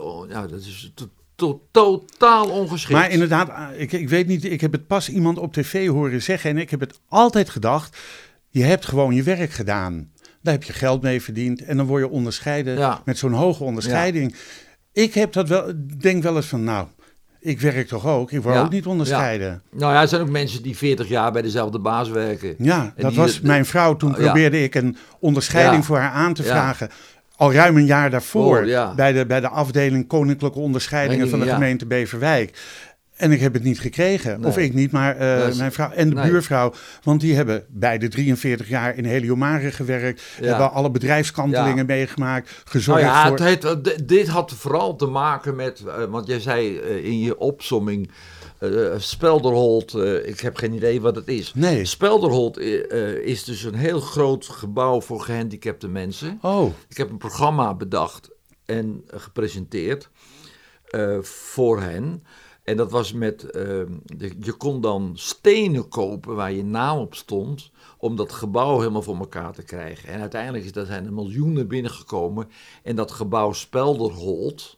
oh, nou, dat is to- to- totaal ongeschikt. Maar inderdaad, ik, ik weet niet, ik heb het pas iemand op tv horen zeggen en ik heb het altijd gedacht. Je hebt gewoon je werk gedaan. Daar heb je geld mee verdiend en dan word je onderscheiden Ja. met zo'n hoge onderscheiding. Ik heb dat wel, denk wel eens van, nou, ik werk toch ook, ik word Ja. ook niet onderscheiden. Nou ja, er zijn ook mensen die 40 jaar bij dezelfde baas werken. Ja, En dat was mijn vrouw. Toen Ja. probeerde ik een onderscheiding voor haar aan te vragen. Al ruim een jaar daarvoor. Voor, ja. bij, de, bij de afdeling Koninklijke Onderscheidingen van de gemeente Beverwijk. En ik heb het niet gekregen. Nee. Of ik niet, maar eh, mijn vrouw en de nee. buurvrouw. Want die hebben bij de 43 jaar in Heliomare gewerkt. Ja. Hebben alle bedrijfskantelingen Ja. meegemaakt. Nou Gezorgd ja, voor... het heet, eh, dit had vooral te maken met, eh, want jij zei in je opsomming, Spelderholt, eh, ik heb geen idee wat het is. Nee. Spelderholt eh, is dus een heel groot gebouw voor gehandicapte mensen. Oh, Ik heb een programma bedacht en gepresenteerd voor hen. En dat was met, ehm, de- je kon dan stenen kopen waar je naam op stond, om dat gebouw helemaal voor elkaar te krijgen. En uiteindelijk is, daar zijn er miljoenen binnengekomen. En dat gebouw Spelderholt,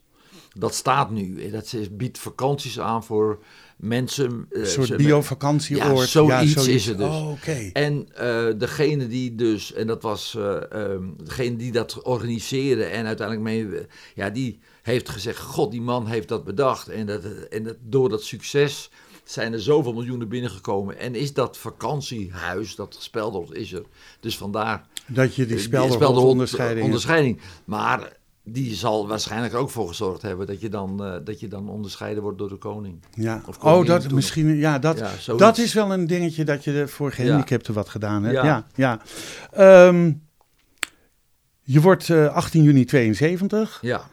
dat staat nu. En dat is- biedt vakanties aan voor mensen. eh, Een soort biovakantieoord. Ja, zoiets is het dus. Oh, en eh, degene die dus, en dat was eh, ehm, degene die dat organiseerde en uiteindelijk mee, ja, die heeft gezegd: God, die man heeft dat bedacht. En, dat, en dat, door dat succes zijn er zoveel miljoenen binnengekomen. En is dat vakantiehuis, dat gespeldeld is er. Dus vandaar Dat je die eh, spelderhond onderscheiding onderscheiding. Maar die zal waarschijnlijk ook voor gezorgd hebben dat je dan, eh, dat je dan onderscheiden wordt door de koning. Ja. Of Oh, dat toen misschien. Ja, dat, Ja, dat is wel een dingetje dat je voor gehandicapten wat gedaan hebt. Ja, Ja. ja. Ehm, je wordt eh, 18 juni 72. Ja.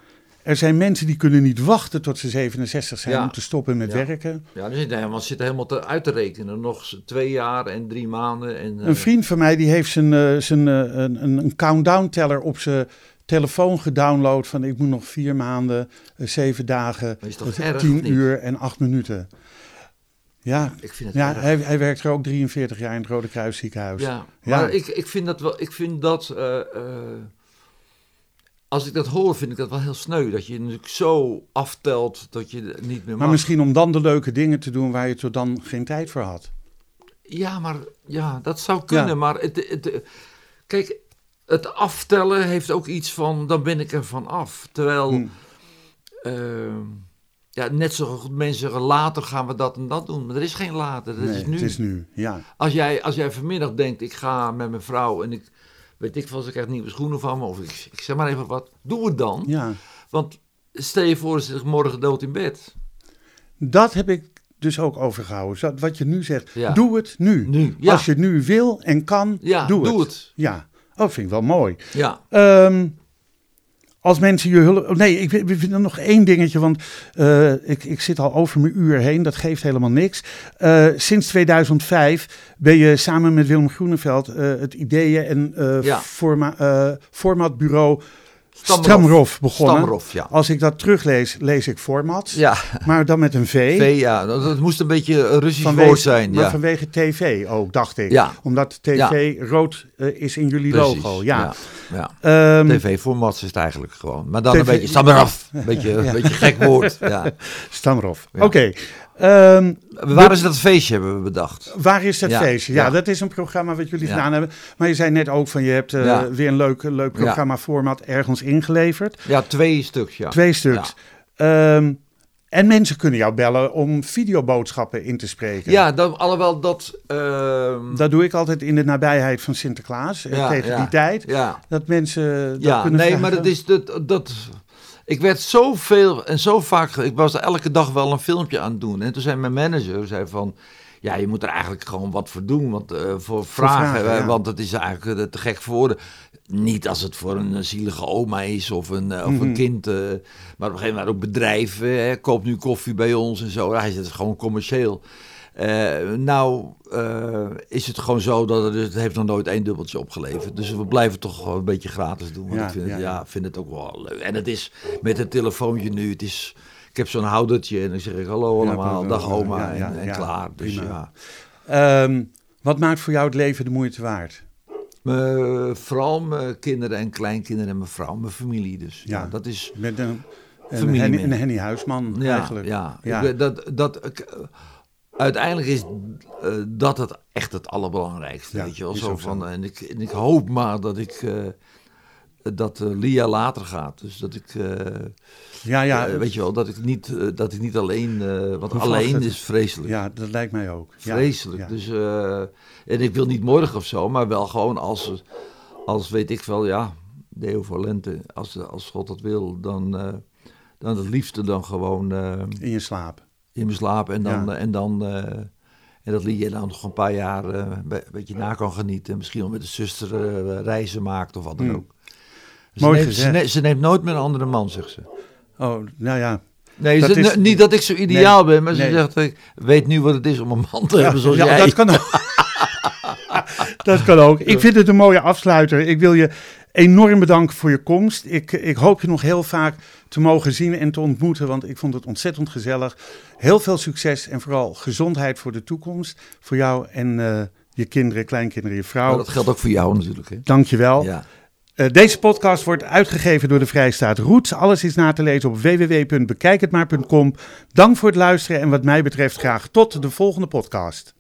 Er zijn mensen die kunnen niet wachten tot ze 67 zijn Ja. om te stoppen met Ja. werken. Ja, dus zitten helemaal, zitten helemaal te, uit te rekenen. Nog twee jaar en drie maanden. En, eh, Een vriend van mij die heeft zijn, eh, zijn, eh, een, een, een countdown teller op zijn telefoon gedownload van ik moet nog vier maanden, eh, zeven dagen, eh, erg, tien uur en acht minuten. Ja, ik vind het ja hij, hij werkt er ook 43 jaar in het Rode Kruis ziekenhuis. Ja, Ja. maar Ik, ik vind dat wel. Ik vind dat. eh, eh, als ik dat hoor, vind ik dat wel heel sneu. Dat je natuurlijk zo aftelt dat je niet meer mag. Maar misschien om dan de leuke dingen te doen waar je tot dan geen tijd voor had. Ja, maar ja, dat zou kunnen. Ja. Maar het, het, kijk, het aftellen heeft ook iets van. Dan ben ik er van af. Terwijl. Hm. ehm, ja, net zo goed mensen zeggen later gaan we dat en dat doen. Maar er is geen later. Dat nee, is nu. het is nu. Ja. Als jij, als jij vanmiddag denkt, ik ga met mijn vrouw en ik weet ik veel, ze krijgt nieuwe schoenen van me, of ik, ik zeg maar even wat, doe het dan. ja. Want stel je voor, ze morgen dood in bed. Dat heb ik dus ook overgehouden. Wat je nu zegt, Ja. doe het nu. Nu, ja. Als je het nu wil en kan, Ja, doe, doe het. het. Ja, oh, vind ik wel mooi. Ja, Ehm, als mensen je hulp... oh, Nee, ik vind- er nog één dingetje, want eh, ik, ik zit al over mijn uur heen. Dat geeft helemaal niks. Eh, sinds 2005 ben je samen met Willem Groeneveld eh, het ideeën- en Ja. forma, formatbureau Stamrof. Begonnen. Stamrof, ja. Als ik dat teruglees, lees ik format, Ja, maar dan met een V. V, ja, dat, dat moest een beetje een Russisch Vanwege, woord zijn. maar Ja, vanwege tv ook, dacht ik. Ja. Omdat tv rood eh, is in jullie precies. logo. Ja. ja. Ehm, TV-format is het eigenlijk gewoon. Maar dan TV een beetje Stamrof. Een beetje, een beetje gek woord. Ja. Stamrof. Oké. Ehm, Waar is dat feestje, hebben we bedacht. waar is dat Ja, feestje? Ja, ja. dat is een programma wat jullie Ja. gedaan hebben. Maar je zei net ook van je hebt eh, weer een leuk, leuk programma-format ergens ingeleverd. Ja, twee stuks, ja. Twee stuks. Ehm, en mensen kunnen jou bellen om videoboodschappen in te spreken. Ja, dat, alhoewel dat... ehm, Dat doe ik altijd in de nabijheid van Sinterklaas. eh, tegen die tijd. ja. Dat mensen dat Ja, kunnen nee, vragen. maar dat is dat, dat. Ik werd zoveel en zo vaak. Ik was er elke dag wel een filmpje aan het doen. En toen zei mijn manager zei van. Ja, je moet er eigenlijk gewoon wat voor doen. Want, eh, voor vragen. vragen, ja. Want het is eigenlijk eh, te gek voor woorden. Niet als het voor een eh, zielige oma is of een, of Mhm. een kind. eh, maar op een gegeven moment ook bedrijven. Hè, koop nu koffie bij ons en zo. Hij zegt, het is gewoon commercieel. Eh, nou eh, is het gewoon zo dat het, het heeft nog nooit één dubbeltje opgeleverd. Dus we blijven toch gewoon een beetje gratis doen. Want Ja, ik vind, ja, het, ja. vind het ook wel leuk. En het is met het telefoontje nu, het is... Ik heb zo'n houdertje en dan zeg ik hallo allemaal, ja, dag oma en, en klaar. Dus. Ehm, wat maakt voor jou het leven de moeite waard? Me- vooral mijn kinderen en kleinkinderen en mijn vrouw, mijn familie dus. Ja, dat is... Met een, Henny, een Henny Huisman Ja, eigenlijk. ja. Dat, dat, ik- uiteindelijk is eh, dat het echt het allerbelangrijkste. Ja, weet je wel? Zo van, en, ik, en ik hoop maar dat ik... eh, dat eh, Lia later gaat. Dus dat ik, eh, Ja, ja, eh, weet je wel, dat ik niet, eh, dat ik niet alleen, eh want alleen het. is vreselijk. ja, dat lijkt mij ook. Vreselijk. ja. Dus, eh, en ik wil niet morgen of zo, maar wel gewoon als, als weet ik wel, ja, Deo voor lente. Als, als God dat wil, dan, eh, dan het liefste dan gewoon eh, In je slaap. In mijn slaap. En dan, Ja. en dan eh, en dat Lia dan nog een paar jaar eh, een beetje na kan genieten. Misschien wel met de zuster eh, reizen maakt of wat dan Hmm. ook. Ze Mooi neemt, ze, gezegd. ne- ze neemt nooit meer een andere man, zegt ze. Oh, nou ja. Nee, Dat ze- is- niet dat ik zo ideaal ben, maar ze nee. zegt, ik weet nu wat het is om een man te Ja, hebben zoals ja, jij. dat kan ook. dat kan ook. Ik vind het een mooie afsluiter. Ik wil je enorm bedankt voor je komst. Ik, ik hoop je nog heel vaak te mogen zien en te ontmoeten, want ik vond het ontzettend gezellig. Heel veel succes en vooral gezondheid voor de toekomst. Voor jou en uh, je kinderen, kleinkinderen, je vrouw. Maar dat geldt ook voor jou natuurlijk. Hè? Dankjewel. Ja. Uh, deze podcast wordt uitgegeven door de Vrijstaat Roots. Alles is na te lezen op www.bekijkhetmaar.com. Dank voor het luisteren en wat mij betreft graag tot de volgende podcast.